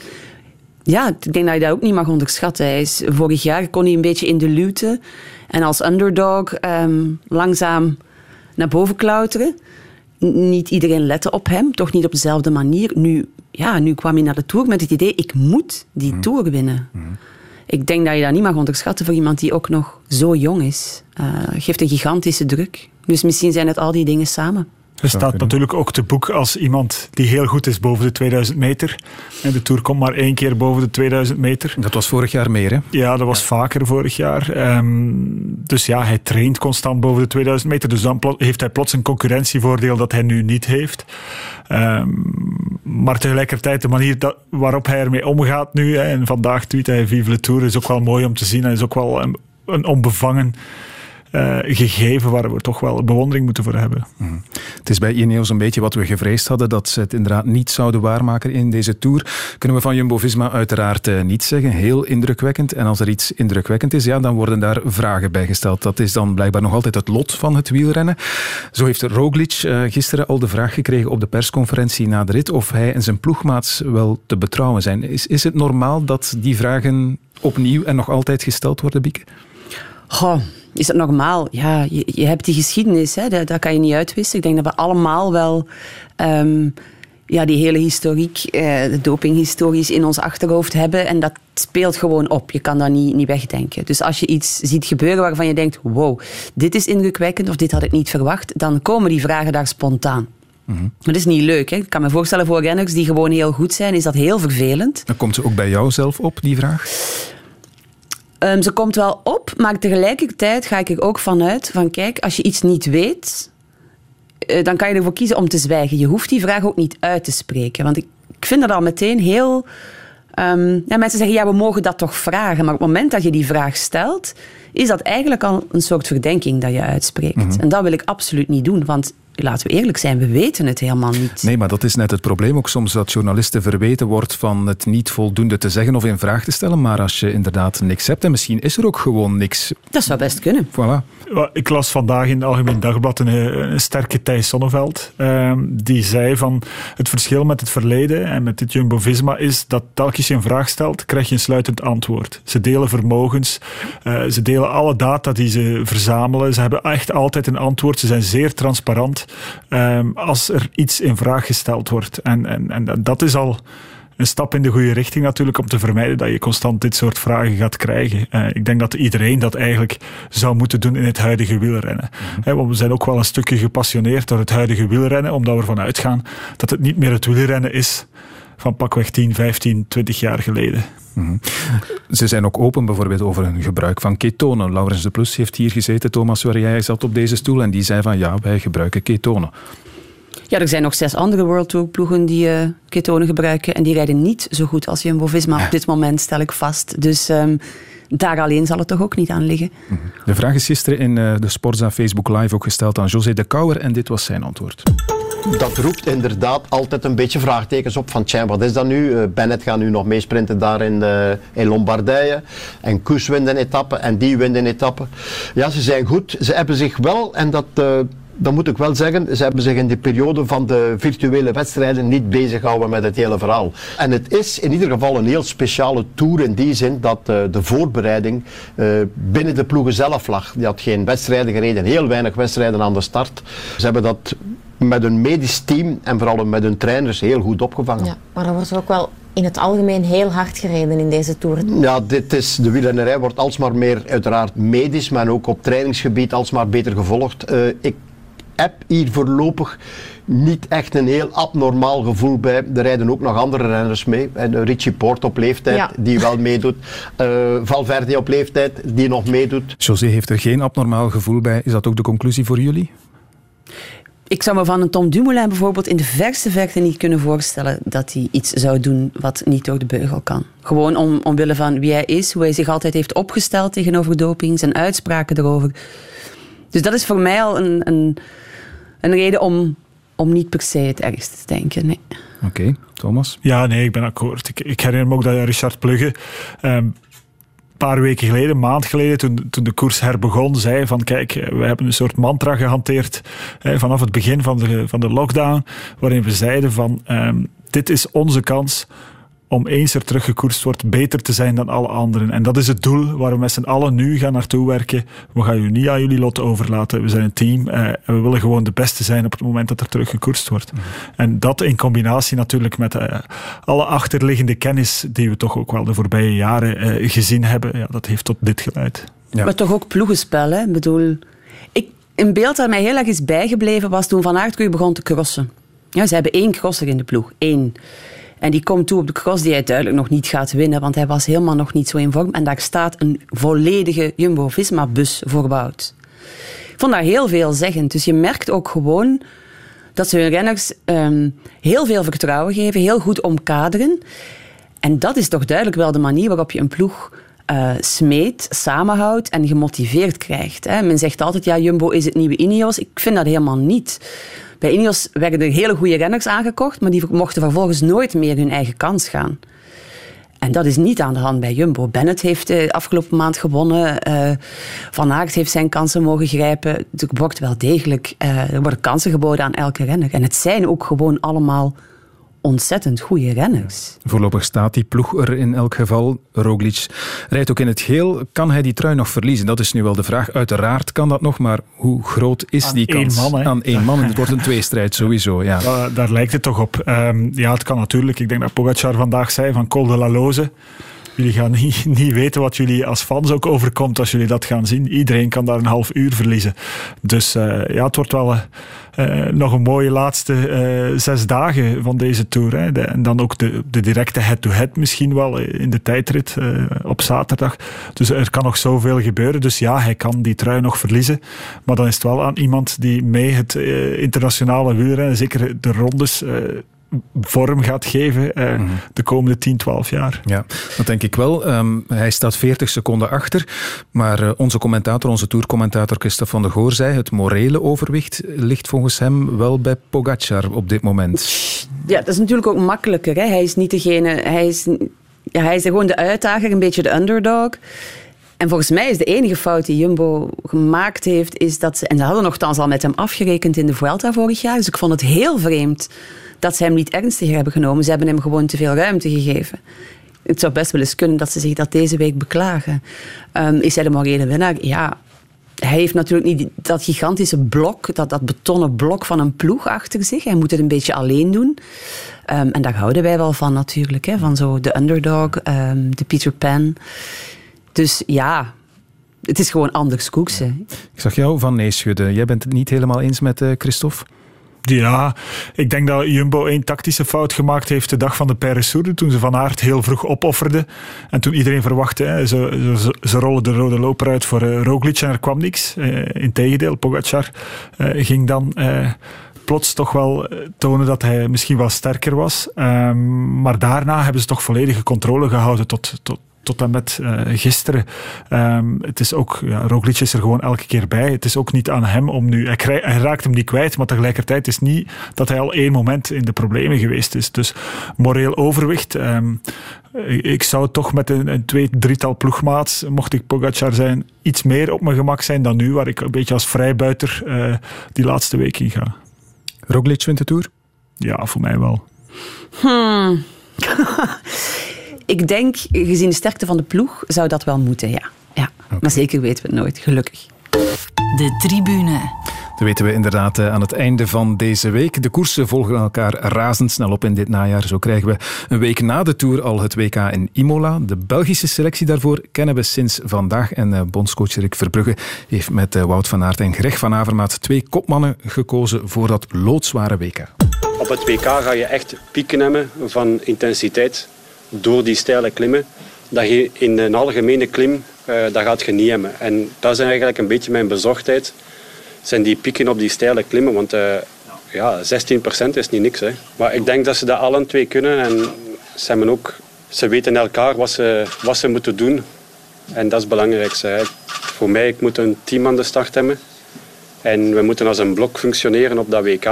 Ja, ik denk dat je dat ook niet mag onderschatten. Hij is, vorig jaar kon hij een beetje in de luwte en als underdog ehm, langzaam naar boven klauteren. Niet iedereen lette op hem, toch niet op dezelfde manier. Nu, ja, nu kwam hij naar de Tour met het idee, ik moet die Tour winnen. Ik denk dat je dat niet mag onderschatten voor iemand die ook nog zo jong is. Eh geeft een gigantische druk. Dus misschien zijn het al die dingen samen. Hij staat natuurlijk ook te boek als iemand die heel goed is boven de 2000 meter. En de Tour komt maar één keer boven de 2000 meter. Dat was vorig jaar meer, hè? Ja, dat was vaker vorig jaar. Ehm, dus ja, hij traint constant boven de 2000 meter. Dus dan heeft hij plots een concurrentievoordeel dat hij nu niet heeft. Ehm, maar tegelijkertijd de manier dat, waarop hij ermee omgaat nu. Hè, en vandaag tweet hij Vive le Tour. Is ook wel mooi om te zien. Hij is ook wel een, een onbevangen eh, gegeven waar we toch wel bewondering moeten voor hebben. Het is bij Ineos een beetje wat we gevreesd hadden, dat ze het inderdaad niet zouden waarmaken in deze Tour. Kunnen we van Jumbo-Visma uiteraard eh, niet zeggen. Heel indrukwekkend. En als er iets indrukwekkend is, ja, dan worden daar vragen bij gesteld. Dat is dan blijkbaar nog altijd het lot van het wielrennen. Zo heeft Roglic eh, gisteren al de vraag gekregen op de persconferentie na de rit of hij en zijn ploegmaats wel te betrouwen zijn. Is, is het normaal dat die vragen opnieuw en nog altijd gesteld worden, Bieke? Goh, is dat normaal? Ja, je, je hebt die geschiedenis, hè, dat, dat kan je niet uitwissen. Ik denk dat we allemaal wel ehm, ja, die hele historiek, eh, de dopinghistorisch in ons achterhoofd hebben. En dat speelt gewoon op. Je kan dat niet, niet wegdenken. Dus als je iets ziet gebeuren waarvan je denkt, wow, dit is indrukwekkend of dit had ik niet verwacht, dan komen die vragen daar spontaan. Maar dat is niet leuk. Hè? Ik kan me voorstellen voor renners die gewoon heel goed zijn, is dat heel vervelend. Dan komt ze ook bij jou zelf op, die vraag? Ehm, ze komt wel op, maar tegelijkertijd ga ik er ook vanuit van kijk, als je iets niet weet, eh, dan kan je ervoor kiezen om te zwijgen. Je hoeft die vraag ook niet uit te spreken. Want ik, ik vind dat al meteen heel... ehm, ja, mensen zeggen, ja, we mogen dat toch vragen. Maar op het moment dat je die vraag stelt, is dat eigenlijk al een soort verdenking dat je uitspreekt. En dat wil ik absoluut niet doen, want laten we eerlijk zijn, we weten het helemaal niet. Nee, maar dat is net het probleem ook soms dat journalisten verweten wordt van het niet voldoende te zeggen of in vraag te stellen. Maar als je inderdaad niks hebt, en misschien is er ook gewoon niks. Dat zou best kunnen. Voilà. Ik las vandaag in het Algemeen Dagblad een, een sterke Thijs Sonneveld. ehm, die zei van het verschil met het verleden en met dit Jumbo-Visma is dat telkens je een vraag stelt, krijg je een sluitend antwoord. Ze delen vermogens, eh, ze delen alle data die ze verzamelen. Ze hebben echt altijd een antwoord. Ze zijn zeer transparant ehm, als er iets in vraag gesteld wordt. En, en, en dat is al een stap in de goede richting natuurlijk om te vermijden dat je constant dit soort vragen gaat krijgen. Eh, ik denk dat iedereen dat eigenlijk zou moeten doen in het huidige wielrennen. Hè, want we zijn ook wel een stukje gepassioneerd door het huidige wielrennen, omdat we ervan uitgaan dat het niet meer het wielrennen is van pakweg 10, 15, 20 jaar geleden. Ze zijn ook open bijvoorbeeld over hun gebruik van ketonen. Laurens de Plus heeft hier gezeten, Thomas, waar jij zat op deze stoel. En die zei van ja, wij gebruiken ketonen. Ja, er zijn nog zes andere World Tour ploegen die eh, ketonen gebruiken. En die rijden niet zo goed als Jumbo-Visma op dit moment, stel ik vast. Dus ehm, daar alleen zal het toch ook niet aan liggen. De vraag is gisteren in eh, de Sportza Facebook Live ook gesteld aan José de Kouwer. En dit was zijn antwoord. Dat roept inderdaad altijd een beetje vraagtekens op van tja, wat is dat nu? Eh, Bennett gaat nu nog meesprinten daar in, eh, in Lombardije. En Koes wint een etappe en die wint een etappe. Ja, ze zijn goed. Ze hebben zich wel, en dat, eh, dat moet ik wel zeggen, ze hebben zich in de periode van de virtuele wedstrijden niet bezig gehouden met het hele verhaal. En het is in ieder geval een heel speciale tour in die zin dat eh, de voorbereiding eh, binnen de ploegen zelf lag. Die had geen wedstrijden gereden, heel weinig wedstrijden aan de start. Ze hebben dat met een medisch team en vooral met hun trainers heel goed opgevangen. Ja, maar er wordt ook wel in het algemeen heel hard gereden in deze Tour. Ja, dit is, de wielrennerij wordt alsmaar meer uiteraard medisch, maar ook op trainingsgebied alsmaar beter gevolgd. Eh, ik heb hier voorlopig niet echt een heel abnormaal gevoel bij. Er rijden ook nog andere renners mee. En Richie Poort op leeftijd, Ja. die wel meedoet. Eh, Valverde op leeftijd, die nog meedoet. José heeft er geen abnormaal gevoel bij. Is dat ook de conclusie voor jullie? Ik zou me van een Tom Dumoulin bijvoorbeeld in de verste verte niet kunnen voorstellen dat hij iets zou doen wat niet door de beugel kan. Gewoon om, omwille van wie hij is, hoe hij zich altijd heeft opgesteld tegenover doping, zijn uitspraken erover. Dus dat is voor mij al een, een, een reden om, om niet per se het ergste te denken. Nee. Oké, Thomas? Ja, nee, ik ben akkoord. Ik, ik herinner me ook dat Richard Plugge ehm, een paar weken geleden, een maand geleden, toen, toen de koers herbegon, zei van kijk, eh, we hebben een soort mantra gehanteerd eh, vanaf het begin van de, van de lockdown, waarin we zeiden van ehm, dit is onze kans om eens er teruggekoerst wordt, beter te zijn dan alle anderen. En dat is het doel waar we met z'n allen nu gaan naartoe werken. We gaan jullie niet aan jullie lot overlaten. We zijn een team eh, en we willen gewoon de beste zijn op het moment dat er teruggekoerst wordt. Mhm. En dat in combinatie natuurlijk met uh, alle achterliggende kennis die we toch ook wel de voorbije jaren uh, gezien hebben, ja, dat heeft tot dit geleid. Ja. Maar toch ook ploegenspel, hè? Ik bedoel, ik, een beeld dat mij heel erg is bijgebleven was toen Van Aert begon te crossen. Ja, ze hebben één crosser in de ploeg. Één. En die komt toe op de cross die hij duidelijk nog niet gaat winnen, want hij was helemaal nog niet zo in vorm. En daar staat een volledige Jumbo-Visma-bus voor. Ik vond dat heel veelzeggend. Dus je merkt ook gewoon dat ze hun renners um, heel veel vertrouwen geven, heel goed omkaderen. En dat is toch duidelijk wel de manier waarop je een ploeg uh, smeet, samenhoudt en gemotiveerd krijgt. Hè. Men zegt altijd, ja, Jumbo is het nieuwe Ineos. Ik vind dat helemaal niet. Bij Ineos werden er hele goede renners aangekocht, maar die mochten vervolgens nooit meer hun eigen kans gaan. En dat is niet aan de hand bij Jumbo. Bennett heeft de afgelopen maand gewonnen. Uh, Van Aert heeft zijn kansen mogen grijpen. Er wordt wel degelijk uh, er worden kansen geboden aan elke renner. En het zijn ook gewoon allemaal ontzettend goede renners. Voorlopig staat die ploeg er in elk geval. Roglic rijdt ook in het geel. Kan hij die trui nog verliezen? Dat is nu wel de vraag. Uiteraard kan dat nog, maar hoe groot is Aan die kans? Man, Aan één man. Het wordt een tweestrijd sowieso. Ja. Daar, daar lijkt het toch op. Um, ja, het kan natuurlijk. Ik denk dat Pogacar vandaag zei van Col de la Loze. Jullie gaan niet, [laughs] niet, weten wat jullie als fans ook overkomt als jullie dat gaan zien. Iedereen kan daar een half uur verliezen. Dus uh, ja, het wordt wel uh, nog een mooie laatste zes dagen van deze Tour. Hè. En dan ook de, de directe head-to-head -head misschien wel in de tijdrit op zaterdag. Dus er kan nog zoveel gebeuren. Dus ja, hij kan die trui nog verliezen. Maar dan is het wel aan iemand die mee het internationale wielrennen, zeker de rondes vorm gaat geven eh, mm -hmm. de komende 10, 12 jaar. Ja, dat denk ik wel. Um, hij staat 40 seconden achter, maar uh, onze commentator, onze tourcommentator Christophe van de Goor zei het morele overwicht ligt volgens hem wel bij Pogacar op dit moment. Ja, dat is natuurlijk ook makkelijker. Hè? Hij is niet degene... Hij is, ja, hij is gewoon de uitdager, een beetje de underdog. En volgens mij is de enige fout die Jumbo gemaakt heeft, is dat ze... En ze hadden nogthans al met hem afgerekend in de Vuelta vorig jaar, dus ik vond het heel vreemd dat ze hem niet ernstiger hebben genomen. Ze hebben hem gewoon te veel ruimte gegeven. Het zou best wel eens kunnen dat ze zich dat deze week beklagen. Um, is hij de morele winnaar? Ja, hij heeft natuurlijk niet dat gigantische blok, dat, dat betonnen blok van een ploeg achter zich. Hij moet het een beetje alleen doen. Um, en daar houden wij wel van natuurlijk. Hè? Van zo de underdog, um, de Peter Pan. Dus ja, het is gewoon anders koeksen. Ik zag jou van nee schudden. Jij bent het niet helemaal eens met uh, Christophe? Ja, ik denk dat Jumbo één tactische fout gemaakt heeft de dag van de Paris-Sourde, toen ze Van Aert heel vroeg opofferde. En toen iedereen verwachtte, ze, ze, ze, rollen de rode loper uit voor uh, Roglic en er kwam niks. Uh, Integendeel, Pogacar uh, ging dan plots toch wel tonen dat hij misschien wel sterker was. Um, maar daarna hebben ze toch volledige controle gehouden tot, tot, tot en met uh, gisteren. Um, het is ook, ja, Roglic is er gewoon elke keer bij. Het is ook niet aan hem om nu, hij, krijg, hij raakt hem niet kwijt, maar tegelijkertijd is niet dat hij al één moment in de problemen geweest is. Dus moreel overwicht. Um, ik zou toch met een, een twee, drietal ploegmaats, mocht ik Pogacar zijn, iets meer op mijn gemak zijn dan nu, waar ik een beetje als vrijbuiter uh, die laatste week in ga. Roglic wint de Tour? Ja, voor mij wel. Hmm. [laughs] [laughs] ik denk, gezien de sterkte van de ploeg, zou dat wel moeten, ja. ja. Okay. Maar zeker weten we het nooit, gelukkig. De tribune. Dat weten we inderdaad aan het einde van deze week. De koersen volgen elkaar razendsnel op in dit najaar. Zo krijgen we een week na de Tour al het WK in Imola. De Belgische selectie daarvoor kennen we sinds vandaag. En bondscoach Rick Verbrugge heeft met Wout van Aert en Greg van Avermaat twee kopmannen gekozen voor dat loodzware WK. Op het WK ga je echt pieken hebben van intensiteit door die steile klimmen, dat je in een algemene klim, uh, dat gaat je niet hebben. En dat is eigenlijk een beetje mijn bezorgdheid, zijn die pieken op die steile klimmen. Want uh, ja, 16% is niet niks. Hè. Maar ik denk dat ze dat allen twee kunnen en ze, hebben ook, ze weten elkaar wat ze, wat ze moeten doen. En dat is het belangrijkste. Hè. Voor mij, ik moet een team aan de start hebben. En we moeten als een blok functioneren op dat WK.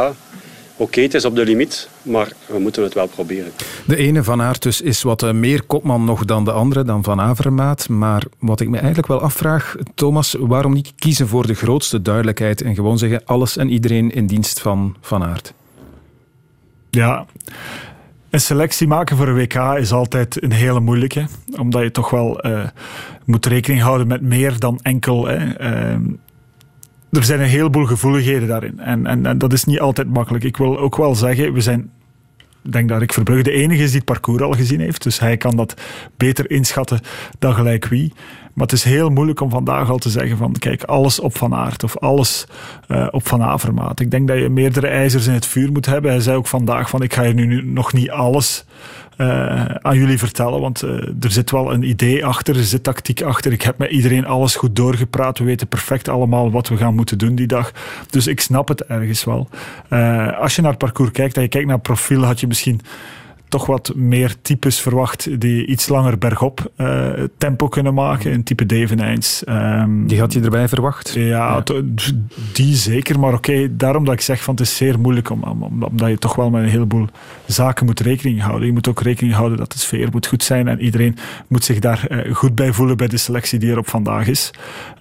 Oké, okay, het is op de limiet, maar we moeten het wel proberen. De ene Van Aert dus is wat meer kopman nog dan de andere, dan Van Avermaat. Maar wat ik me eigenlijk wel afvraag, Thomas, waarom niet kiezen voor de grootste duidelijkheid en gewoon zeggen alles en iedereen in dienst van Van Aert? Ja, Een selectie maken voor een WK is altijd een hele moeilijke, omdat je toch wel uh, moet rekening houden met meer dan enkel. Hè, uh, er zijn een heleboel gevoeligheden daarin. En, en, dat is niet altijd makkelijk. Ik wil ook wel zeggen, we zijn. Ik denk dat Rick Verbrugge de enige is die het parcours al gezien heeft. Dus hij kan dat beter inschatten dan gelijk wie. Maar het is heel moeilijk om vandaag al te zeggen van kijk, alles op Van Aert of alles uh, op Van Avermaat. Ik denk dat je meerdere ijzers in het vuur moet hebben. Hij zei ook vandaag van ik ga je nu nog niet alles uh, aan jullie vertellen, want uh, er zit wel een idee achter, er zit tactiek achter. Ik heb met iedereen alles goed doorgepraat. We weten perfect allemaal wat we gaan moeten doen die dag. Dus ik snap het ergens wel. als je naar het parcours kijkt en je kijkt naar profiel, had je misschien toch wat meer types verwacht die iets langer bergop uh, tempo kunnen maken. Een type Devenijns. Um, die had je erbij verwacht? Ja, ja. die zeker. Maar oké, okay, daarom dat ik zeg van het is zeer moeilijk om, om, omdat je toch wel met een heleboel zaken moet rekening houden. Je moet ook rekening houden dat de sfeer moet goed zijn en iedereen moet zich daar uh, goed bij voelen bij de selectie die er op vandaag is.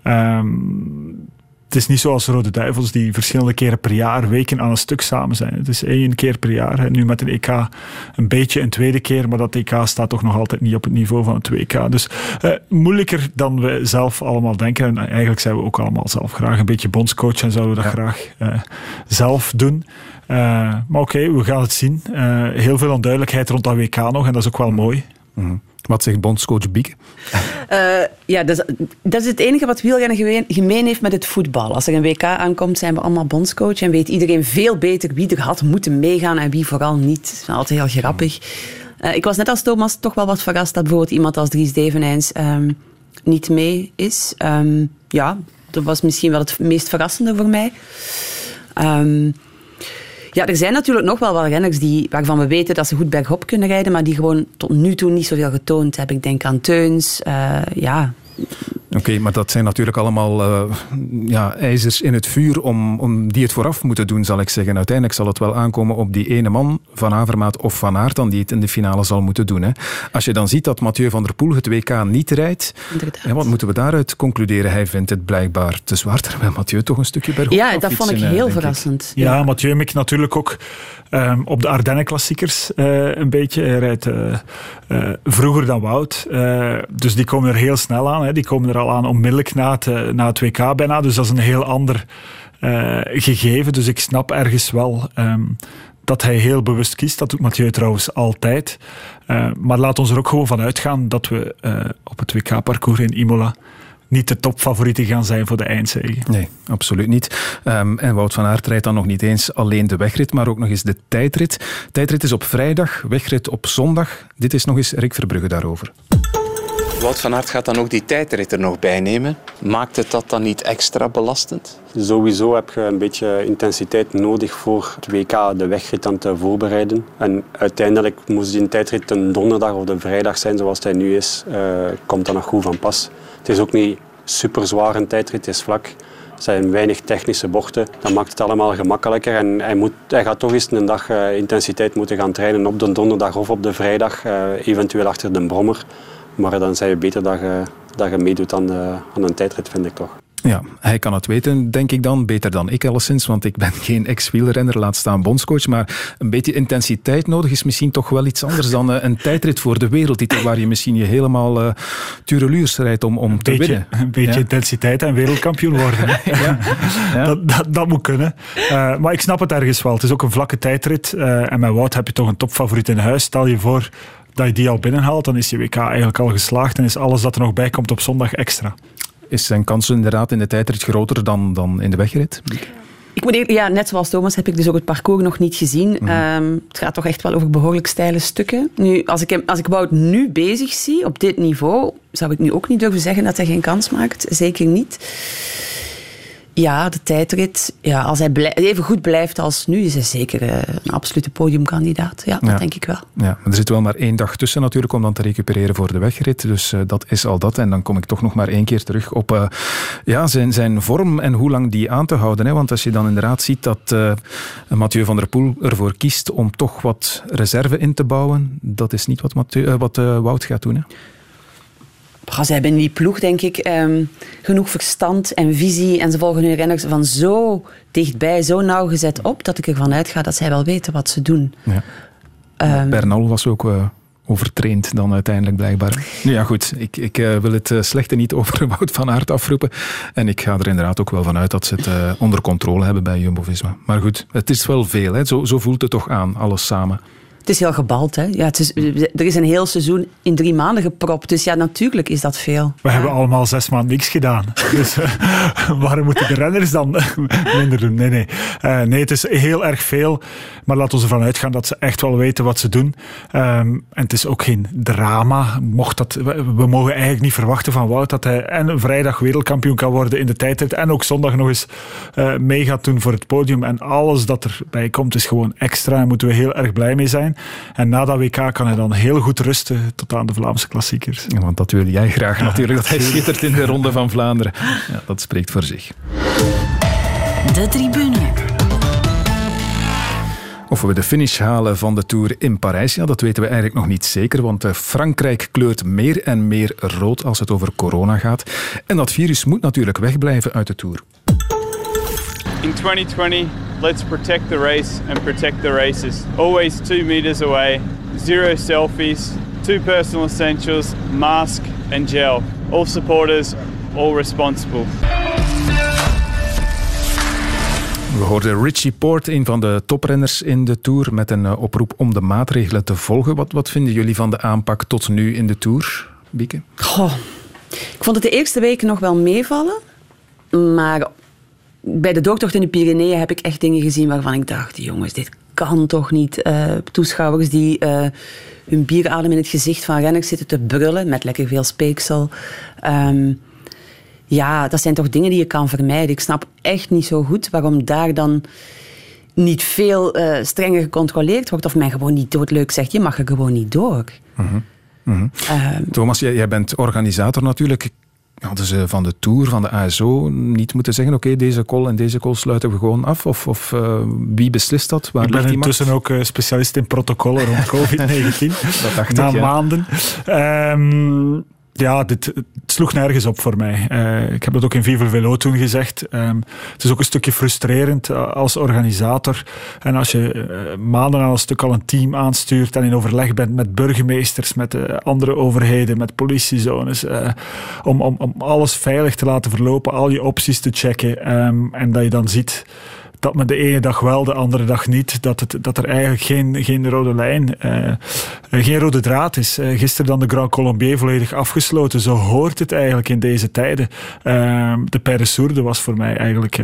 Um, het is niet zoals Rode Duivels die verschillende keren per jaar weken aan een stuk samen zijn. Het is één keer per jaar. Nu met een EK een beetje een tweede keer, maar dat EK staat toch nog altijd niet op het niveau van het WK. Dus eh, moeilijker dan we zelf allemaal denken. En eigenlijk zijn we ook allemaal zelf graag een beetje bondscoach en zouden we dat graag uh, zelf doen. Uh, maar oké, okay, we gaan het zien. Uh, heel veel onduidelijkheid rond dat WK nog en dat is ook wel mooi. Mm -hmm. Wat zegt bondscoach Bieke? Uh, ja, dat is, dat is, het enige wat wielrennen gemeen heeft met het voetbal. Als er een WK aankomt, zijn we allemaal bondscoach en weet iedereen veel beter wie er had moeten meegaan en wie vooral niet. Dat is altijd heel grappig. Uh, ik was net als Thomas toch wel wat verrast dat bijvoorbeeld iemand als Dries Devenijns um, niet mee is. Um, ja, dat was misschien wel het meest verrassende voor mij. Um, ja, er zijn natuurlijk nog wel wat renners die, waarvan we weten dat ze goed bergop kunnen rijden, maar die gewoon tot nu toe niet zoveel getoond hebben. Ik denk aan Teuns, uh, ja, Oké, okay, maar dat zijn natuurlijk allemaal uh, ja, ijzers in het vuur om, om die het vooraf moeten doen, zal ik zeggen. Uiteindelijk zal het wel aankomen op die ene man, Van Avermaat of Van Aert, dan die het in de finale zal moeten doen. Hè. Als je dan ziet dat Mathieu van der Poel het WK niet rijdt, ja, wat moeten we daaruit concluderen? Hij vindt het blijkbaar te zwaar, terwijl Mathieu toch een stukje bergop Ja, dat vond ik heel verrassend. Ik. Ja, ja, Mathieu mikt natuurlijk ook um, op de Ardennen-klassiekers uh, een beetje. Hij rijdt uh, uh, vroeger dan Wout. dus die komen er heel snel aan. Hè. Die komen er al aan onmiddellijk na het, na het WK bijna. Dus dat is een heel ander gegeven. Dus ik snap ergens wel um, dat hij heel bewust kiest. Dat doet Mathieu trouwens altijd. Uh, maar laat ons er ook gewoon van uitgaan dat we op het WK-parcours in Imola niet de topfavorieten gaan zijn voor de eindzege. Nee, absoluut niet. Um, en Wout van Aert rijdt dan nog niet eens alleen de wegrit, maar ook nog eens de tijdrit. Tijdrit is op vrijdag, wegrit op zondag. Dit is nog eens Rick Verbrugge daarover. Wout van Aert gaat dan ook die tijdrit er nog bij nemen. Maakt het dat dan niet extra belastend? Sowieso heb je een beetje intensiteit nodig voor het WK de wegrit aan te voorbereiden. En uiteindelijk moest die tijdrit een donderdag of de vrijdag zijn zoals hij nu is. Uh, komt dat nog goed van pas. Het is ook niet super zwaar een tijdrit, het is vlak. Er zijn weinig technische bochten. Dat maakt het allemaal gemakkelijker. En hij, moet, hij gaat toch eens een dag uh, intensiteit moeten gaan trainen op de donderdag of op de vrijdag. Uh, eventueel achter de brommer. Maar dan zijn je beter dat je, dat je meedoet aan, de, aan een tijdrit, vind ik toch. Ja, hij kan het weten, denk ik dan. Beter dan ik alleszins, want ik ben [laughs] geen ex-wielrenner, laat staan bondscoach. Maar een beetje intensiteit nodig is misschien toch wel iets anders dan uh, een tijdrit voor de wereldtitel, waar je misschien je helemaal uh, tureluurs rijdt om, om te beetje, winnen. Een beetje ja. intensiteit en wereldkampioen worden. [laughs] ja. ja. Dat, dat, dat, moet kunnen. Uh, maar ik snap het ergens wel. Het is ook een vlakke tijdrit. en met Wout heb je toch een topfavoriet in huis. Stel je voor dat je die al binnenhaalt, dan is je WK eigenlijk al geslaagd en is alles dat er nog bij komt op zondag extra. Is zijn kans inderdaad in de tijdrit groter dan, dan in de wegrit? Ik moet eerlijk, ja, net zoals Thomas heb ik dus ook het parcours nog niet gezien. Mm -hmm. um, het gaat toch echt wel over behoorlijk steile stukken. Nu, als ik, hem, als ik Wout nu bezig zie, op dit niveau, zou ik nu ook niet durven zeggen dat hij geen kans maakt. Zeker niet. Ja, de tijdrit. Ja, als hij even goed blijft als nu, is hij zeker uh, een absolute podiumkandidaat. Ja, dat ja. denk ik wel. Ja, er zit wel maar één dag tussen natuurlijk om dan te recupereren voor de wegrit. Dus uh, dat is al dat. En dan kom ik toch nog maar één keer terug op uh, ja, zijn, zijn vorm en hoe lang die aan te houden. Hè? Want als je dan inderdaad ziet dat Mathieu van der Poel ervoor kiest om toch wat reserve in te bouwen, dat is niet wat, Mathieu, wat Wout gaat doen. Hè? Ze hebben in die ploeg, denk ik, um, genoeg verstand en visie. En ze volgen hun renners van zo dichtbij, zo nauwgezet op, dat ik ervan uitga dat zij wel weten wat ze doen. Ja. Ehm, Bernal was ook uh, overtraind dan uiteindelijk blijkbaar. Nu ja, goed. Ik, ik uh, wil het slechte niet [laughs] over Wout van Aert afroepen. En ik ga er inderdaad ook wel vanuit dat ze het onder controle hebben bij Jumbo-Visma. Maar goed, het is wel veel. Hè. Zo, zo voelt het toch aan, alles samen. Het is heel gebald. Hè? Ja, het is, er is een heel seizoen in drie maanden gepropt. Dus ja, natuurlijk is dat veel. We hebben allemaal zes maanden niks gedaan. [laughs] Dus uh, waarom moeten de renners dan [laughs] minder doen? Nee, nee. Uh, nee, het is heel erg veel. Maar laten we ervan uitgaan dat ze echt wel weten wat ze doen. Um, en het is ook geen drama. Mocht dat, we mogen eigenlijk niet verwachten van Wout dat hij en vrijdag wereldkampioen kan worden in de tijdrit. En ook zondag nog eens uh, mee gaat doen voor het podium. En alles dat erbij komt is gewoon extra. Daar moeten we heel erg blij mee zijn. En na dat WK kan hij dan heel goed rusten tot aan de Vlaamse klassiekers. Ja, want dat wil jij graag natuurlijk, dat hij schittert in de Ronde van Vlaanderen. Ja, dat spreekt voor zich. De tribune. Of we de finish halen van de Tour in Parijs, ja, dat weten we eigenlijk nog niet zeker, want eh, Frankrijk kleurt meer en meer rood als het over corona gaat. En dat virus moet natuurlijk wegblijven uit de Tour. In 2020, let's protect the race and protect the races. Always two meters away, zero selfies, two personal essentials, mask and gel. All supporters, all responsible. We hoorden Richie Port, een van de toprenners in de Tour, met een eh, oproep om de maatregelen te volgen. Wat, wat vinden jullie van de aanpak tot nu in de Tour, Bieke? Goh, ik vond het de eerste weken nog wel meevallen. Maar bij de doortocht in de Pyreneeën heb ik echt dingen gezien waarvan ik dacht, jongens, dit kan toch niet. Uh, toeschouwers die uh, hun bieradem in het gezicht van renners zitten te brullen met lekker veel speeksel. Um, ja, dat zijn toch dingen die je kan vermijden. Ik snap echt niet zo goed waarom daar dan niet veel uh, strenger gecontroleerd wordt. Of men gewoon niet doodleuk zegt, je mag er gewoon niet door. Mm -hmm. Mm -hmm. Thomas, jij, jij bent organisator natuurlijk hadden ze van de Tour, van de ASO, niet moeten zeggen oké, okay, deze call en deze call sluiten we gewoon af? Of, of uh, wie beslist dat? Waar ik ben intussen ook uh, specialist in protocollen rond COVID-19. [laughs] dat dacht Na ik, ja. maanden. Um, ja, dit, het sloeg nergens op voor mij. Uh, ik heb dat ook in Vive Velo toen gezegd. Um, het is ook een stukje frustrerend als organisator. En als je uh, maanden aan een stuk al een team aanstuurt en in overleg bent met burgemeesters, met andere overheden, met politiezones, om, om, om alles veilig te laten verlopen, al je opties te checken. Um, en dat je dan ziet dat men de ene dag wel, de andere dag niet. Dat, het, dat er eigenlijk geen, geen rode lijn, uh, geen rode draad is. Uh, gisteren dan de Grand Colombier volledig afgesloten. Zo hoort het eigenlijk in deze tijden. Uh, de Paris Sourde was voor mij eigenlijk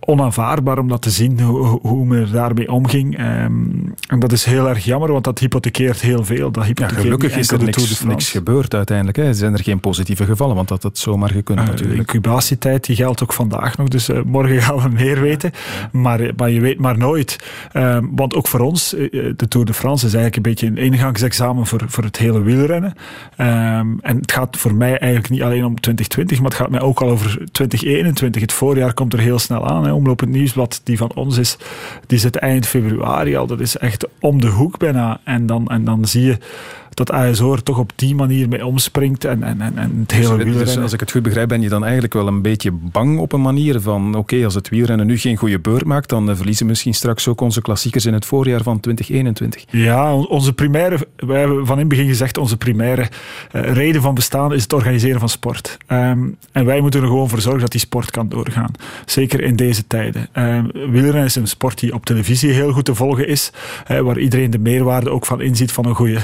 onaanvaardbaar om dat te zien, hoe, hoe men er daarmee omging. en dat is heel erg jammer, want dat hypothekeert heel veel. Dat hypothekeert ja, gelukkig is er niks, niks gebeurd uiteindelijk. Hè. Zijn er geen positieve gevallen, want dat had zomaar gekund natuurlijk. De incubatietijd die geldt ook vandaag nog, dus morgen [laughs] gaan we meer weten. Maar, maar je weet maar nooit. Um, want ook voor ons, de Tour de France is eigenlijk een beetje een ingangsexamen voor, voor het hele wielrennen. Um, en het gaat voor mij eigenlijk niet alleen om 2020, maar het gaat mij ook al over 2021. Het voorjaar komt er heel snel aan. Hè. Omloop het Nieuwsblad, die van ons is, die zit eind februari al. Dat is echt om de hoek bijna. En dan, en dan zie je dat ASO er toch op die manier mee omspringt en, en, en, en het hele dus, wielrennen. Dus als ik het goed begrijp, ben je dan eigenlijk wel een beetje bang op een manier van oké, okay, als het wielrennen nu geen goede beurt maakt, dan uh, verliezen misschien straks ook onze klassiekers in het voorjaar van 2021. Ja, onze primaire, wij hebben van in het begin gezegd, onze primaire uh, reden van bestaan is het organiseren van sport. Um, en wij moeten er gewoon voor zorgen dat die sport kan doorgaan. Zeker in deze tijden. Um, wielrennen is een sport die op televisie heel goed te volgen is, uh, waar iedereen de meerwaarde ook van inziet van een goede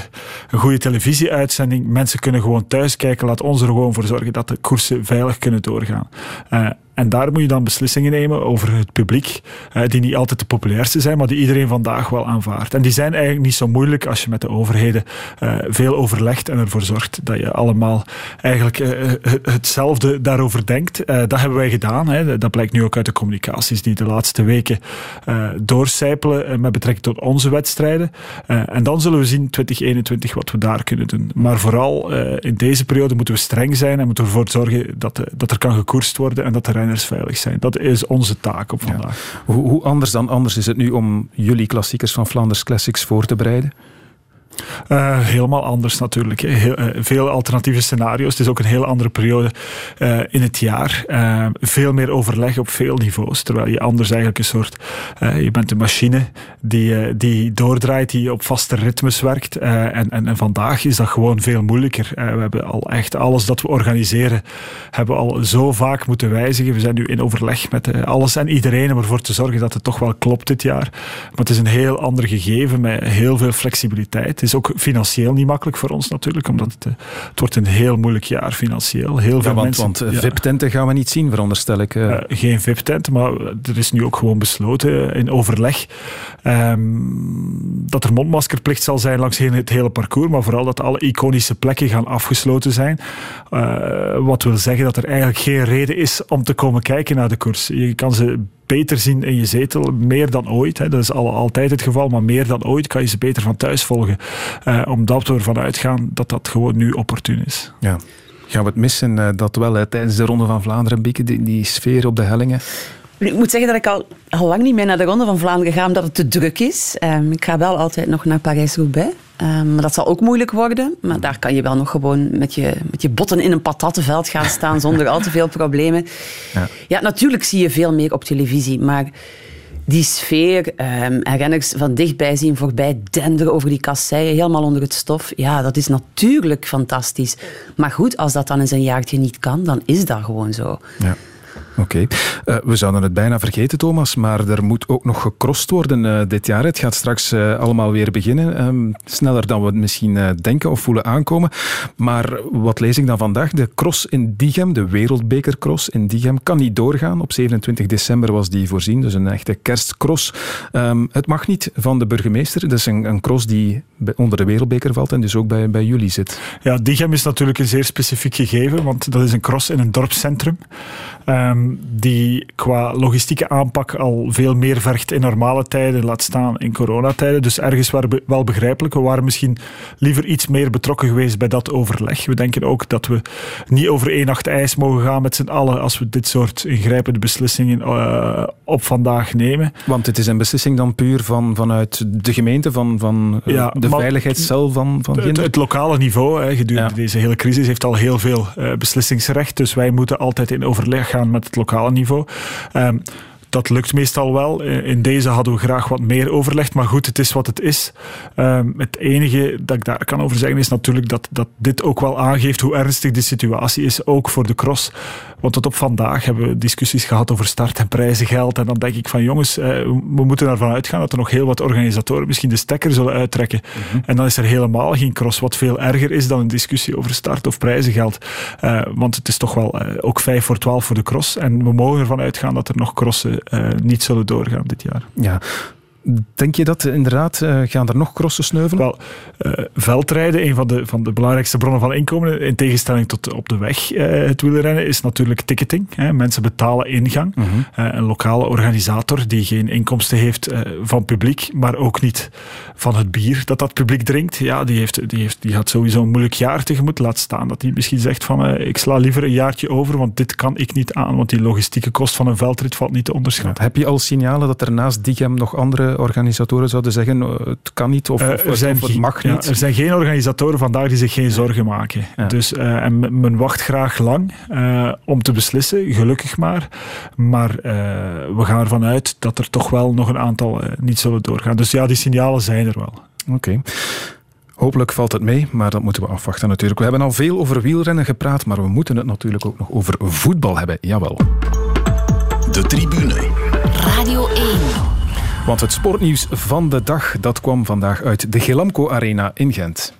een goede televisieuitzending. Mensen kunnen gewoon thuis kijken. Laat ons er gewoon voor zorgen dat de koersen veilig kunnen doorgaan. Uh, en daar moet je dan beslissingen nemen over het publiek, die niet altijd de populairste zijn, maar die iedereen vandaag wel aanvaardt. En die zijn eigenlijk niet zo moeilijk als je met de overheden uh, veel overlegt en ervoor zorgt dat je allemaal eigenlijk uh, hetzelfde daarover denkt. dat hebben wij gedaan. Dat blijkt nu ook uit de communicaties die de laatste weken doorcijpelen met betrekking tot onze wedstrijden. en dan zullen we zien 2021 wat we daar kunnen doen. Maar vooral in deze periode moeten we streng zijn en moeten we ervoor zorgen dat, dat er kan gekoerst worden en dat de renners veilig zijn. Dat is onze taak op vandaag. Ja. Hoe, hoe, anders dan anders is het nu om jullie klassiekers van Flanders Classics voor te bereiden? Uh, helemaal anders natuurlijk. Heel, uh, veel alternatieve scenario's. Het is ook een heel andere periode uh, in het jaar. veel meer overleg op veel niveaus. Terwijl je anders eigenlijk een soort... je bent een machine die, die doordraait, die op vaste ritmes werkt. En, en, en, vandaag is dat gewoon veel moeilijker. we hebben al echt alles dat we organiseren, hebben we al zo vaak moeten wijzigen. We zijn nu in overleg met alles en iedereen om ervoor te zorgen dat het toch wel klopt dit jaar. Maar het is een heel ander gegeven met heel veel flexibiliteit is ook financieel niet makkelijk voor ons natuurlijk, omdat het, eh, het wordt een heel moeilijk jaar financieel. Heel veel want, mensen, want eh, VIP-tenten gaan we niet zien, veronderstel ik. Uh. geen VIP-tenten, maar er is nu ook gewoon besloten in overleg um, dat er mondmaskerplicht zal zijn langs het hele parcours, maar vooral dat alle iconische plekken gaan afgesloten zijn. Uh, wat wil zeggen dat er eigenlijk geen reden is om te komen kijken naar de koers. Je kan ze beter zien in je zetel, meer dan ooit. Hè. Dat is al, altijd het geval, maar meer dan ooit kan je ze beter van thuis volgen. Uh, omdat we ervan uitgaan dat dat gewoon nu opportun is. Ja. Gaan we het missen, uh, dat wel, hè, tijdens de Ronde van Vlaanderen, Bieke, die, die sfeer op de hellingen? Ik moet zeggen dat ik al, al lang niet meer naar de Ronde van Vlaanderen ga, omdat het te druk is. Um, ik ga wel altijd nog naar Parijs-Roubaix. Um, maar dat zal ook moeilijk worden. Maar daar kan je wel nog gewoon met je, met je botten in een patattenveld gaan staan [laughs] zonder al te veel problemen. Ja. ja, natuurlijk zie je veel meer op televisie, maar die sfeer um, en renners van dichtbij zien voorbij denderen over die kasseien, helemaal onder het stof. Ja, dat is natuurlijk fantastisch. Maar goed, als dat dan eens een jaartje niet kan, dan is dat gewoon zo. Ja. Oké. Eh, we zouden het bijna vergeten, Thomas, maar er moet ook nog gecrossed worden uh, dit jaar. Het gaat straks uh, allemaal weer beginnen. Um, sneller dan we misschien denken of voelen aankomen. Maar wat lees ik dan vandaag? De cross in Diegem, de wereldbekercross in Diegem, kan niet doorgaan. Op 27 december was die voorzien, dus een echte kerstcross. Um, het mag niet van de burgemeester. Dat is een, een cross die onder de wereldbeker valt en dus ook bij, bij jullie zit. Ja, Diegem is natuurlijk een zeer specifiek gegeven, want dat is een cross in een dorpscentrum. Um, die qua logistieke aanpak al veel meer vergt in normale tijden, laat staan in coronatijden. Dus ergens wel begrijpelijk. We waren misschien liever iets meer betrokken geweest bij dat overleg. We denken ook dat we niet over één nacht ijs mogen gaan met z'n allen als we dit soort ingrijpende beslissingen uh, op vandaag nemen. Want het is een beslissing dan puur van, vanuit de gemeente, van, van uh, ja, de veiligheidscel van, van het, het, lokale niveau, hè, gedurende ja. deze hele crisis, heeft al heel veel uh, beslissingsrecht. Dus wij moeten altijd in overleg gaan met het lokale niveau. Um, dat lukt meestal wel. In deze hadden we graag wat meer overlegd, maar goed, het is wat het is. Um, het enige dat ik daar kan over zeggen is natuurlijk dat, dat dit ook wel aangeeft hoe ernstig de situatie is, ook voor de cross. Want tot op vandaag hebben we discussies gehad over start- en prijzengeld. En dan denk ik van jongens, eh, we moeten ervan uitgaan dat er nog heel wat organisatoren misschien de stekker zullen uittrekken. Mhm. En dan is er helemaal geen cross, wat veel erger is dan een discussie over start- of prijzengeld. Uh, want het is toch wel uh, ook 5 voor 12 voor de cross. En we mogen ervan uitgaan dat er nog crossen niet zullen doorgaan dit jaar. Ja, Denk je dat inderdaad, uh, gaan er nog crossen sneuvelen? Wel, uh, veldrijden, een van de, van de belangrijkste bronnen van inkomen, in tegenstelling tot op de weg uh, het wielrennen, is natuurlijk ticketing. Hè. Mensen betalen ingang. -hmm. een lokale organisator die geen inkomsten heeft van publiek, maar ook niet van het bier dat dat publiek drinkt, ja, die, heeft, die, heeft, die gaat sowieso een moeilijk jaar tegemoet. Laat staan dat hij misschien zegt van ik sla liever een jaartje over, want dit kan ik niet aan, want die logistieke kost van een veldrit valt niet te onderschatten. heb je al signalen dat er naast Diegem nog andere organisatoren zouden zeggen uh, het kan niet of, of, zijn of het mag niet. Ja, er zijn geen organisatoren vandaag die zich geen zorgen maken. Ja. Dus, uh, en men wacht graag lang om te beslissen, gelukkig maar. Maar we gaan ervan uit dat er toch wel nog een aantal niet zullen doorgaan. Dus ja, die signalen zijn er wel. Oké. Okay. Hopelijk valt het mee, maar dat moeten we afwachten natuurlijk. We hebben al veel over wielrennen gepraat, maar we moeten het natuurlijk ook nog over voetbal hebben. Jawel. De tribune. Radio 1. Want het sportnieuws van de dag dat kwam vandaag uit de Gelamco Arena in Gent.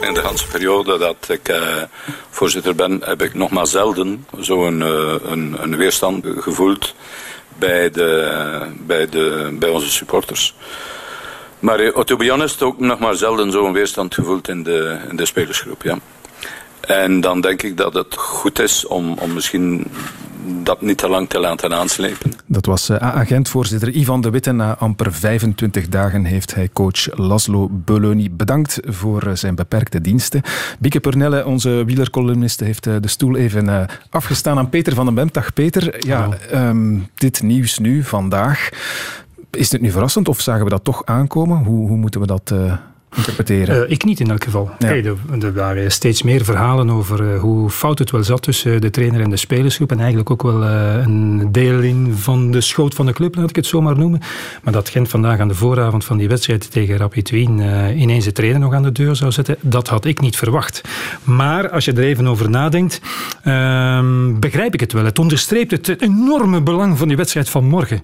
In de hele periode dat ik uh, voorzitter ben, heb ik nog maar zelden zo'n uh, een, een weerstand gevoeld bij, de, bij, de, bij onze supporters. Maar uh, to be honest, ook nog maar zelden zo'n weerstand gevoeld in de, in de spelersgroep. Ja. En dan denk ik dat het goed is om, om misschien dat niet te lang te laten aanslepen. Dat was uh, agentvoorzitter Ivan de Witte. Na amper 25 dagen heeft hij coach Laszlo Belloni bedankt voor uh, zijn beperkte diensten. Bieke Pernelle, onze wielercolumniste, heeft uh, de stoel even afgestaan aan Peter van den Bem. Dag Peter. Ja, um, dit nieuws nu, vandaag. Is dit nu verrassend of zagen we dat toch aankomen? Hoe, hoe moeten we dat interpreteren. Uh, ik niet in elk geval. Ja. Hey, er, er, waren steeds meer verhalen over uh, hoe fout het wel zat tussen de trainer en de spelersgroep. En eigenlijk ook wel uh, een deel in van de schoot van de club, laat ik het zo maar noemen. Maar dat Gent vandaag aan de vooravond van die wedstrijd tegen Rapid Wien ineens de trainer nog aan de deur zou zetten, dat had ik niet verwacht. Maar als je er even over nadenkt, ehm, begrijp ik het wel. Het onderstreept het enorme belang van die wedstrijd van morgen.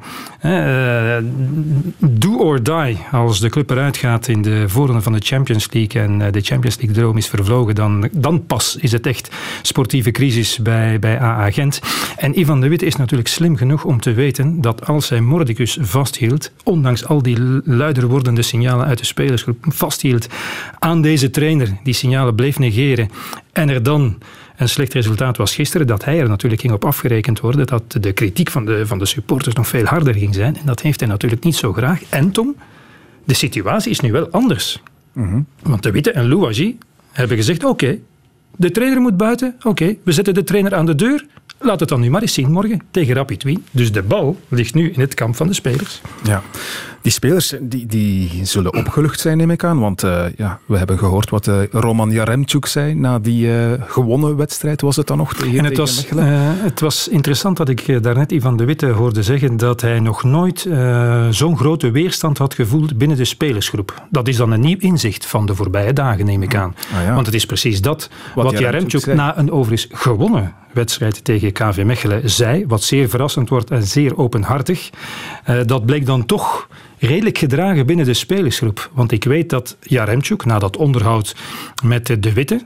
do or die, als de club eruit gaat in de van de Champions League en eh, de Champions League droom is vervlogen, dan, dan pas is het echt sportieve crisis bij, bij AA Gent. En Ivan de Witte is natuurlijk slim genoeg om te weten dat als hij Mordicus vasthield, ondanks al die luider wordende signalen uit de spelersgroep, vasthield aan deze trainer, die signalen bleef negeren en er dan een slecht resultaat was gisteren, dat hij er natuurlijk ging op afgerekend worden, dat de kritiek van de, van de supporters nog veel harder ging zijn. En dat heeft hij natuurlijk niet zo graag. En Tom, de situatie is nu wel anders. Mhm. Want de Witte en Louagie hebben gezegd: oké, de trainer moet buiten, oké, we zetten de trainer aan de deur. Laat het dan nu maar eens zien morgen tegen Rapid Wien. Dus de bal ligt nu in het kamp van de spelers. Ja. Die spelers die, die zullen opgelucht zijn, neem ik aan. Want uh, ja, we hebben gehoord wat uh, Roman Jaremchuk zei na die uh, gewonnen wedstrijd. Was het dan nog tegen, en het was, het was interessant dat ik daarnet Ivan de Witte hoorde zeggen dat hij nog nooit zo'n grote weerstand had gevoeld binnen de spelersgroep. Dat is dan een nieuw inzicht van de voorbije dagen, neem ik aan. Ah, ja. Want het is precies dat wat, wat Jaremchuk na een overigens gewonnen wedstrijd tegen KV Mechelen zei, wat zeer verrassend wordt en zeer openhartig. dat bleek dan toch redelijk gedragen binnen de spelersgroep. Want ik weet dat Jaremchuk, na dat onderhoud met De Witte,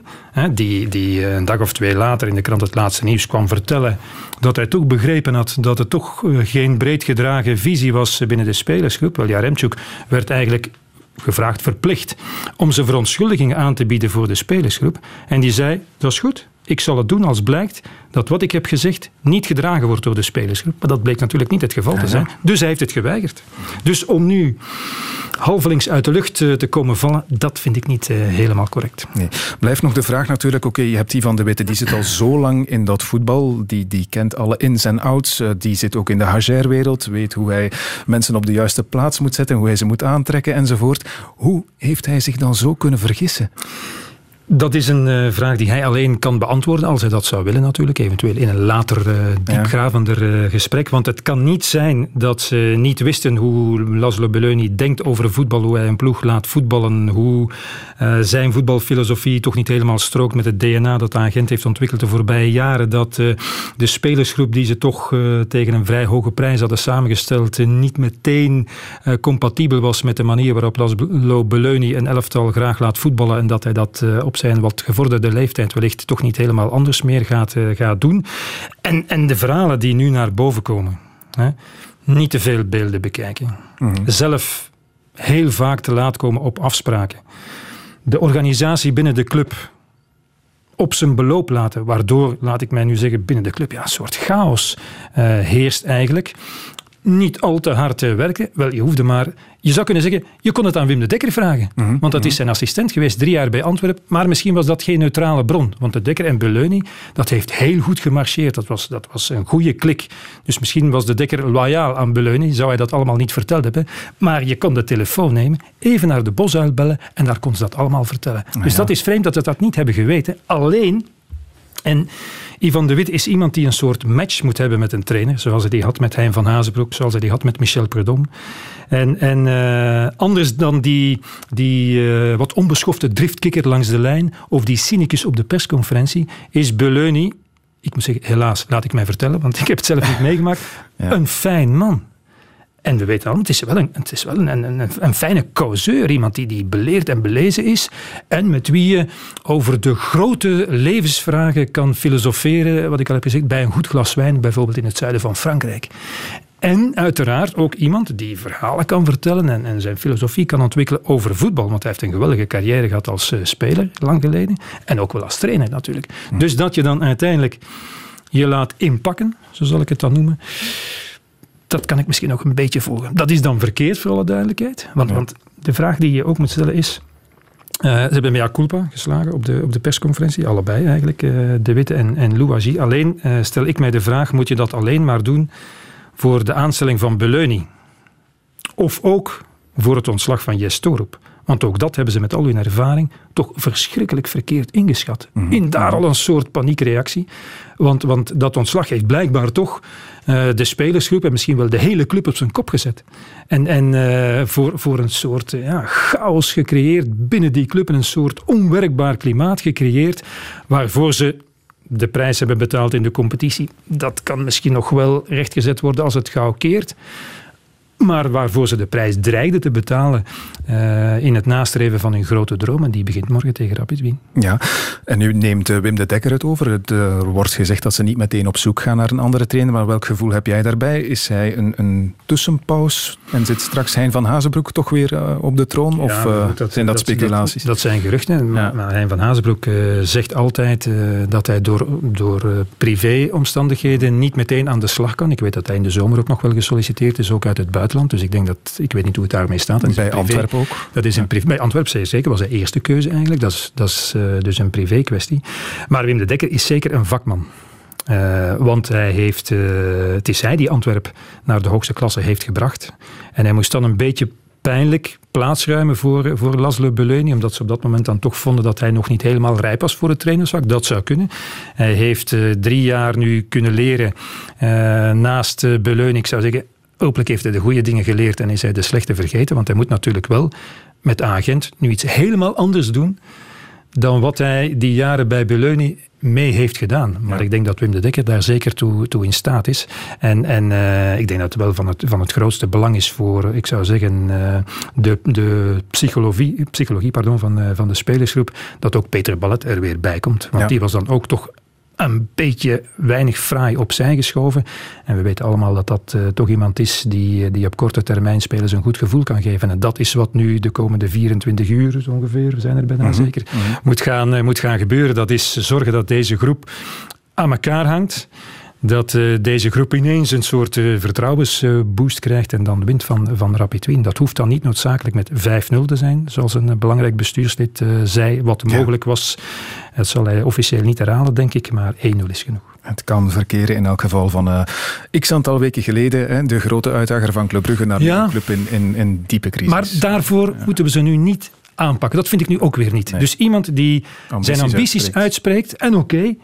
die, die een dag of twee later in de krant Het Laatste Nieuws kwam vertellen dat hij toch begrepen had dat het toch eh, geen breed gedragen visie was binnen de spelersgroep. Wel, Jaremchuk werd eigenlijk gevraagd verplicht om zijn verontschuldigingen aan te bieden voor de spelersgroep. En die zei, dat is goed, ik zal het doen als blijkt dat wat ik heb gezegd niet gedragen wordt door de spelersgroep. Maar dat bleek natuurlijk niet het geval te zijn. Dus hij heeft het geweigerd. Dus om nu halvelings uit de lucht eh, te komen vallen, dat vind ik niet uh, helemaal correct. Nee. Blijft nog de vraag natuurlijk, oké, je hebt die van de Witte, die zit al zo lang in dat voetbal, die, die kent alle ins en outs, uh, die zit ook in de Hager-wereld, weet hoe hij mensen op de juiste plaats moet zetten, hoe hij ze moet aantrekken enzovoort. Hoe heeft hij zich dan zo kunnen vergissen? Dat is een uh, vraag die hij alleen kan beantwoorden, als hij dat zou willen natuurlijk, eventueel in een later uh, diepgravender uh, gesprek. Want het kan niet zijn dat ze niet wisten hoe Laszlo Beleuni denkt over voetbal, hoe hij een ploeg laat voetballen, hoe zijn voetbalfilosofie toch niet helemaal strookt met het DNA dat de agent heeft ontwikkeld de voorbije jaren. Dat de spelersgroep die ze toch tegen een vrij hoge prijs hadden samengesteld niet meteen compatibel was met de manier waarop Laszlo Beleuni een elftal graag laat voetballen en dat hij dat op zijn wat gevorderde leeftijd wellicht toch niet helemaal anders meer gaat, uh, gaat doen. En, en de verhalen die nu naar boven komen. Hè, niet te veel beelden bekijken. Mhm. Zelf heel vaak te laat komen op afspraken. De organisatie binnen de club op zijn beloop laten, waardoor, laat ik mij nu zeggen, binnen de club ja, een soort chaos uh, heerst eigenlijk niet al te hard werken. Wel, je hoefde maar... Je zou kunnen zeggen, je kon het aan Wim de Dekker vragen. Mhm, want dat is mhm. zijn assistent geweest, drie jaar bij Antwerpen. Maar misschien was dat geen neutrale bron. Want de Dekker en Beleuni, dat heeft heel goed gemarcheerd. Dat was, dat was een goede klik. Dus misschien was de Dekker loyaal aan Beleuni. Zou hij dat allemaal niet verteld hebben. Maar je kon de telefoon nemen, even naar de bosuil bellen. En daar kon ze dat allemaal vertellen. Ah, dus dat is vreemd dat ze dat niet hebben geweten. Alleen... En Ivan de Wit is iemand die een soort match moet hebben met een trainer, zoals hij die had met Hein van Hazenbroek, zoals hij die had met Michel Prudhomme. En, en uh, anders dan die, die uh, wat onbeschofte driftkikker langs de lijn of die cynicus op de persconferentie, is Beleuni, ik moet zeggen, helaas, laat ik mij vertellen, want ik heb het zelf niet [laughs] meegemaakt, ja. een fijn man. En we weten allemaal, het is wel een, het is wel een, een, een fijne causeur. Iemand die, die beleerd en belezen is. En met wie je over de grote levensvragen kan filosoferen. Wat ik al heb gezegd, bij een goed glas wijn, bijvoorbeeld in het zuiden van Frankrijk. En uiteraard ook iemand die verhalen kan vertellen en, en, zijn filosofie kan ontwikkelen over voetbal. Want hij heeft een geweldige carrière gehad als uh, speler, lang geleden. En ook wel als trainer natuurlijk. Hm. Dus dat je dan uiteindelijk je laat inpakken, zo zal ik het dan noemen dat kan ik misschien nog een beetje volgen. Dat is dan verkeerd, voor alle duidelijkheid. Want, want de vraag die je ook moet stellen is... Uh, ze hebben mea culpa geslagen op de, op de persconferentie, allebei eigenlijk, uh, De Witte en, en Louagie. Alleen uh, stel ik mij de vraag, moet je dat alleen maar doen voor de aanstelling van Beleuni? Of ook voor het ontslag van Jes Torup? want ook dat hebben ze met al hun ervaring toch verschrikkelijk verkeerd ingeschat. Mhm. In daar al een soort paniekreactie. Want, want dat ontslag heeft blijkbaar toch uh, de spelersgroep en misschien wel de hele club op zijn kop gezet. En, en uh, voor, voor een soort ja, chaos gecreëerd binnen die club en een soort onwerkbaar klimaat gecreëerd waarvoor ze de prijs hebben betaald in de competitie. Dat kan misschien nog wel rechtgezet worden als het gauw keert maar waarvoor ze de prijs dreigden te betalen uh, in het nastreven van hun grote droom. En die begint morgen tegen Rapid Wien. Ja, en nu neemt uh, Wim de Dekker het over. Het, er wordt gezegd dat ze niet meteen op zoek gaan naar een andere trainer. Maar welk gevoel heb jij daarbij? Is hij een, een tussenpaus en zit straks Hein van Hazenbroek toch weer op de troon? Ja, of dat, zijn dat, dat speculaties? Dat, dat, zijn geruchten. Ja. Maar, maar Hein van Hazenbroek zegt altijd dat hij door, door privéomstandigheden niet meteen aan de slag kan. Ik weet dat hij in de zomer ook nog wel gesolliciteerd is, ook uit het buitenland. Dus ik denk dat, ik weet niet hoe het daarmee staat. Dat bij Antwerpen ook? Dat is een privé, bij Antwerpen zeker, was zijn eerste keuze eigenlijk. Dat is, dat is uh, dus een privé kwestie. Maar Wim de Dekker is zeker een vakman. Uh, want hij heeft, uh, het is hij die Antwerp naar de hoogste klasse heeft gebracht. En hij moest dan een beetje pijnlijk plaatsruimen voor, voor Laszlo Beleuni, omdat ze op dat moment dan toch vonden dat hij nog niet helemaal rijp was voor het trainersvak. Dat zou kunnen. Hij heeft uh, drie jaar nu kunnen leren naast Beleuni, ik zou zeggen, Hopelijk heeft hij de goede dingen geleerd en is hij de slechte vergeten. Want hij moet natuurlijk wel met agent nu iets helemaal anders doen dan wat hij die jaren bij Beleuni mee heeft gedaan. Maar ja. ik denk dat Wim de Dekker daar zeker toe, toe in staat is. En, en uh, ik denk dat het wel van het, van het grootste belang is voor, ik zou zeggen, uh, de, de psychologie, psychologie pardon, van, uh, van de spelersgroep, dat ook Peter Ballet er weer bij komt. Want ja. die was dan ook toch een beetje weinig fraai opzij geschoven. En we weten allemaal dat dat uh, toch iemand is die, die op korte termijn spelers een goed gevoel kan geven. En dat is wat nu de komende 24 uur ongeveer, we zijn er bijna mm -hmm. zeker, mm -hmm. moet, gaan, uh, moet gaan gebeuren. Dat is zorgen dat deze groep aan elkaar hangt dat uh, deze groep ineens een soort uh, vertrouwensboost krijgt en dan wint van, van Rapid Wien. Dat hoeft dan niet noodzakelijk met 5-0 te zijn, zoals een belangrijk bestuurslid zei, wat ja. mogelijk was. Het zal hij officieel niet herhalen, denk ik, maar 1-0 is genoeg. Het kan verkeren in elk geval van uh, x aantal weken geleden. Hè, de grote uitdager van Club Brugge naar ja. de club in, in, in diepe crisis. Maar daarvoor ja. moeten we ze nu niet aanpakken. Dat vind ik nu ook weer niet. Nee. Dus iemand die ambities zijn ambities uitspreekt, uitspreekt en oké, okay,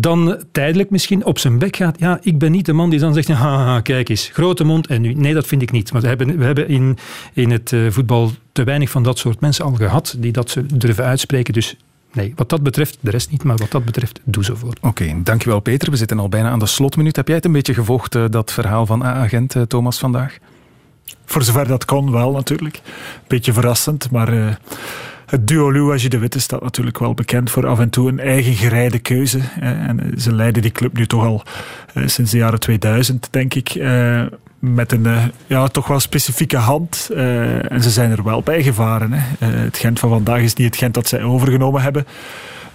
dan tijdelijk misschien op zijn bek gaat. Ja, ik ben niet de man die dan zegt, haha, kijk eens, grote mond en nu. Nee, dat vind ik niet. Maar we hebben, we hebben in, in het uh, voetbal te weinig van dat soort mensen al gehad die dat ze durven uitspreken. Dus Nee, wat dat betreft, de rest niet, maar wat dat betreft, doe ze voor. Oké, okay, dankjewel Peter. We zitten al bijna aan de slotminuut. Heb jij het een beetje gevolgd, uh, dat verhaal van agent uh, Thomas vandaag? Voor zover dat kon, wel natuurlijk. Beetje verrassend, maar... Uh, het duo Louagie de Witte staat natuurlijk wel bekend voor af en toe een eigen gereide keuze. En ze leiden die club nu toch al sinds de jaren 2000, denk ik met een ja, toch wel specifieke hand. En ze zijn er wel bij gevaren. Hè. Het Gent van vandaag is niet het Gent dat zij overgenomen hebben.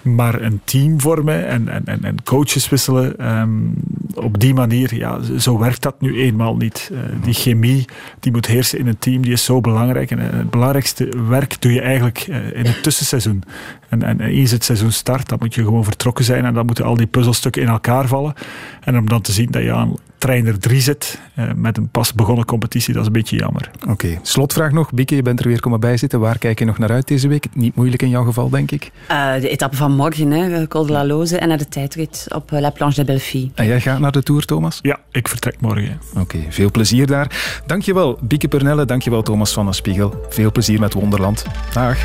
Maar een team vormen en, en, en coaches wisselen um, op die manier, ja, zo werkt dat nu eenmaal niet. die chemie die moet heersen in een team, die is zo belangrijk. En het belangrijkste werk doe je eigenlijk in het tussenseizoen. En, en eens het seizoen start, dan moet je gewoon vertrokken zijn en dan moeten al die puzzelstukken in elkaar vallen. En om dan te zien dat je aan trainer 3 zit uh, met een pas begonnen competitie, dat is een beetje jammer. Oké, okay. slotvraag nog. Bieke, je bent er weer komen bijzitten. Waar kijk je nog naar uit deze week? Niet moeilijk in jouw geval, denk ik. Uh, de etappe van morgen, hè, Col de la Loze en naar de tijdrit op La Planche de Belleville. En jij gaat naar de Tour, Thomas? Ja, ik vertrek morgen. Oké, okay, veel plezier daar. Dankjewel, Bieke Pernelle. Dankjewel, Thomas van den Spiegel. Veel plezier met Wonderland. Dag.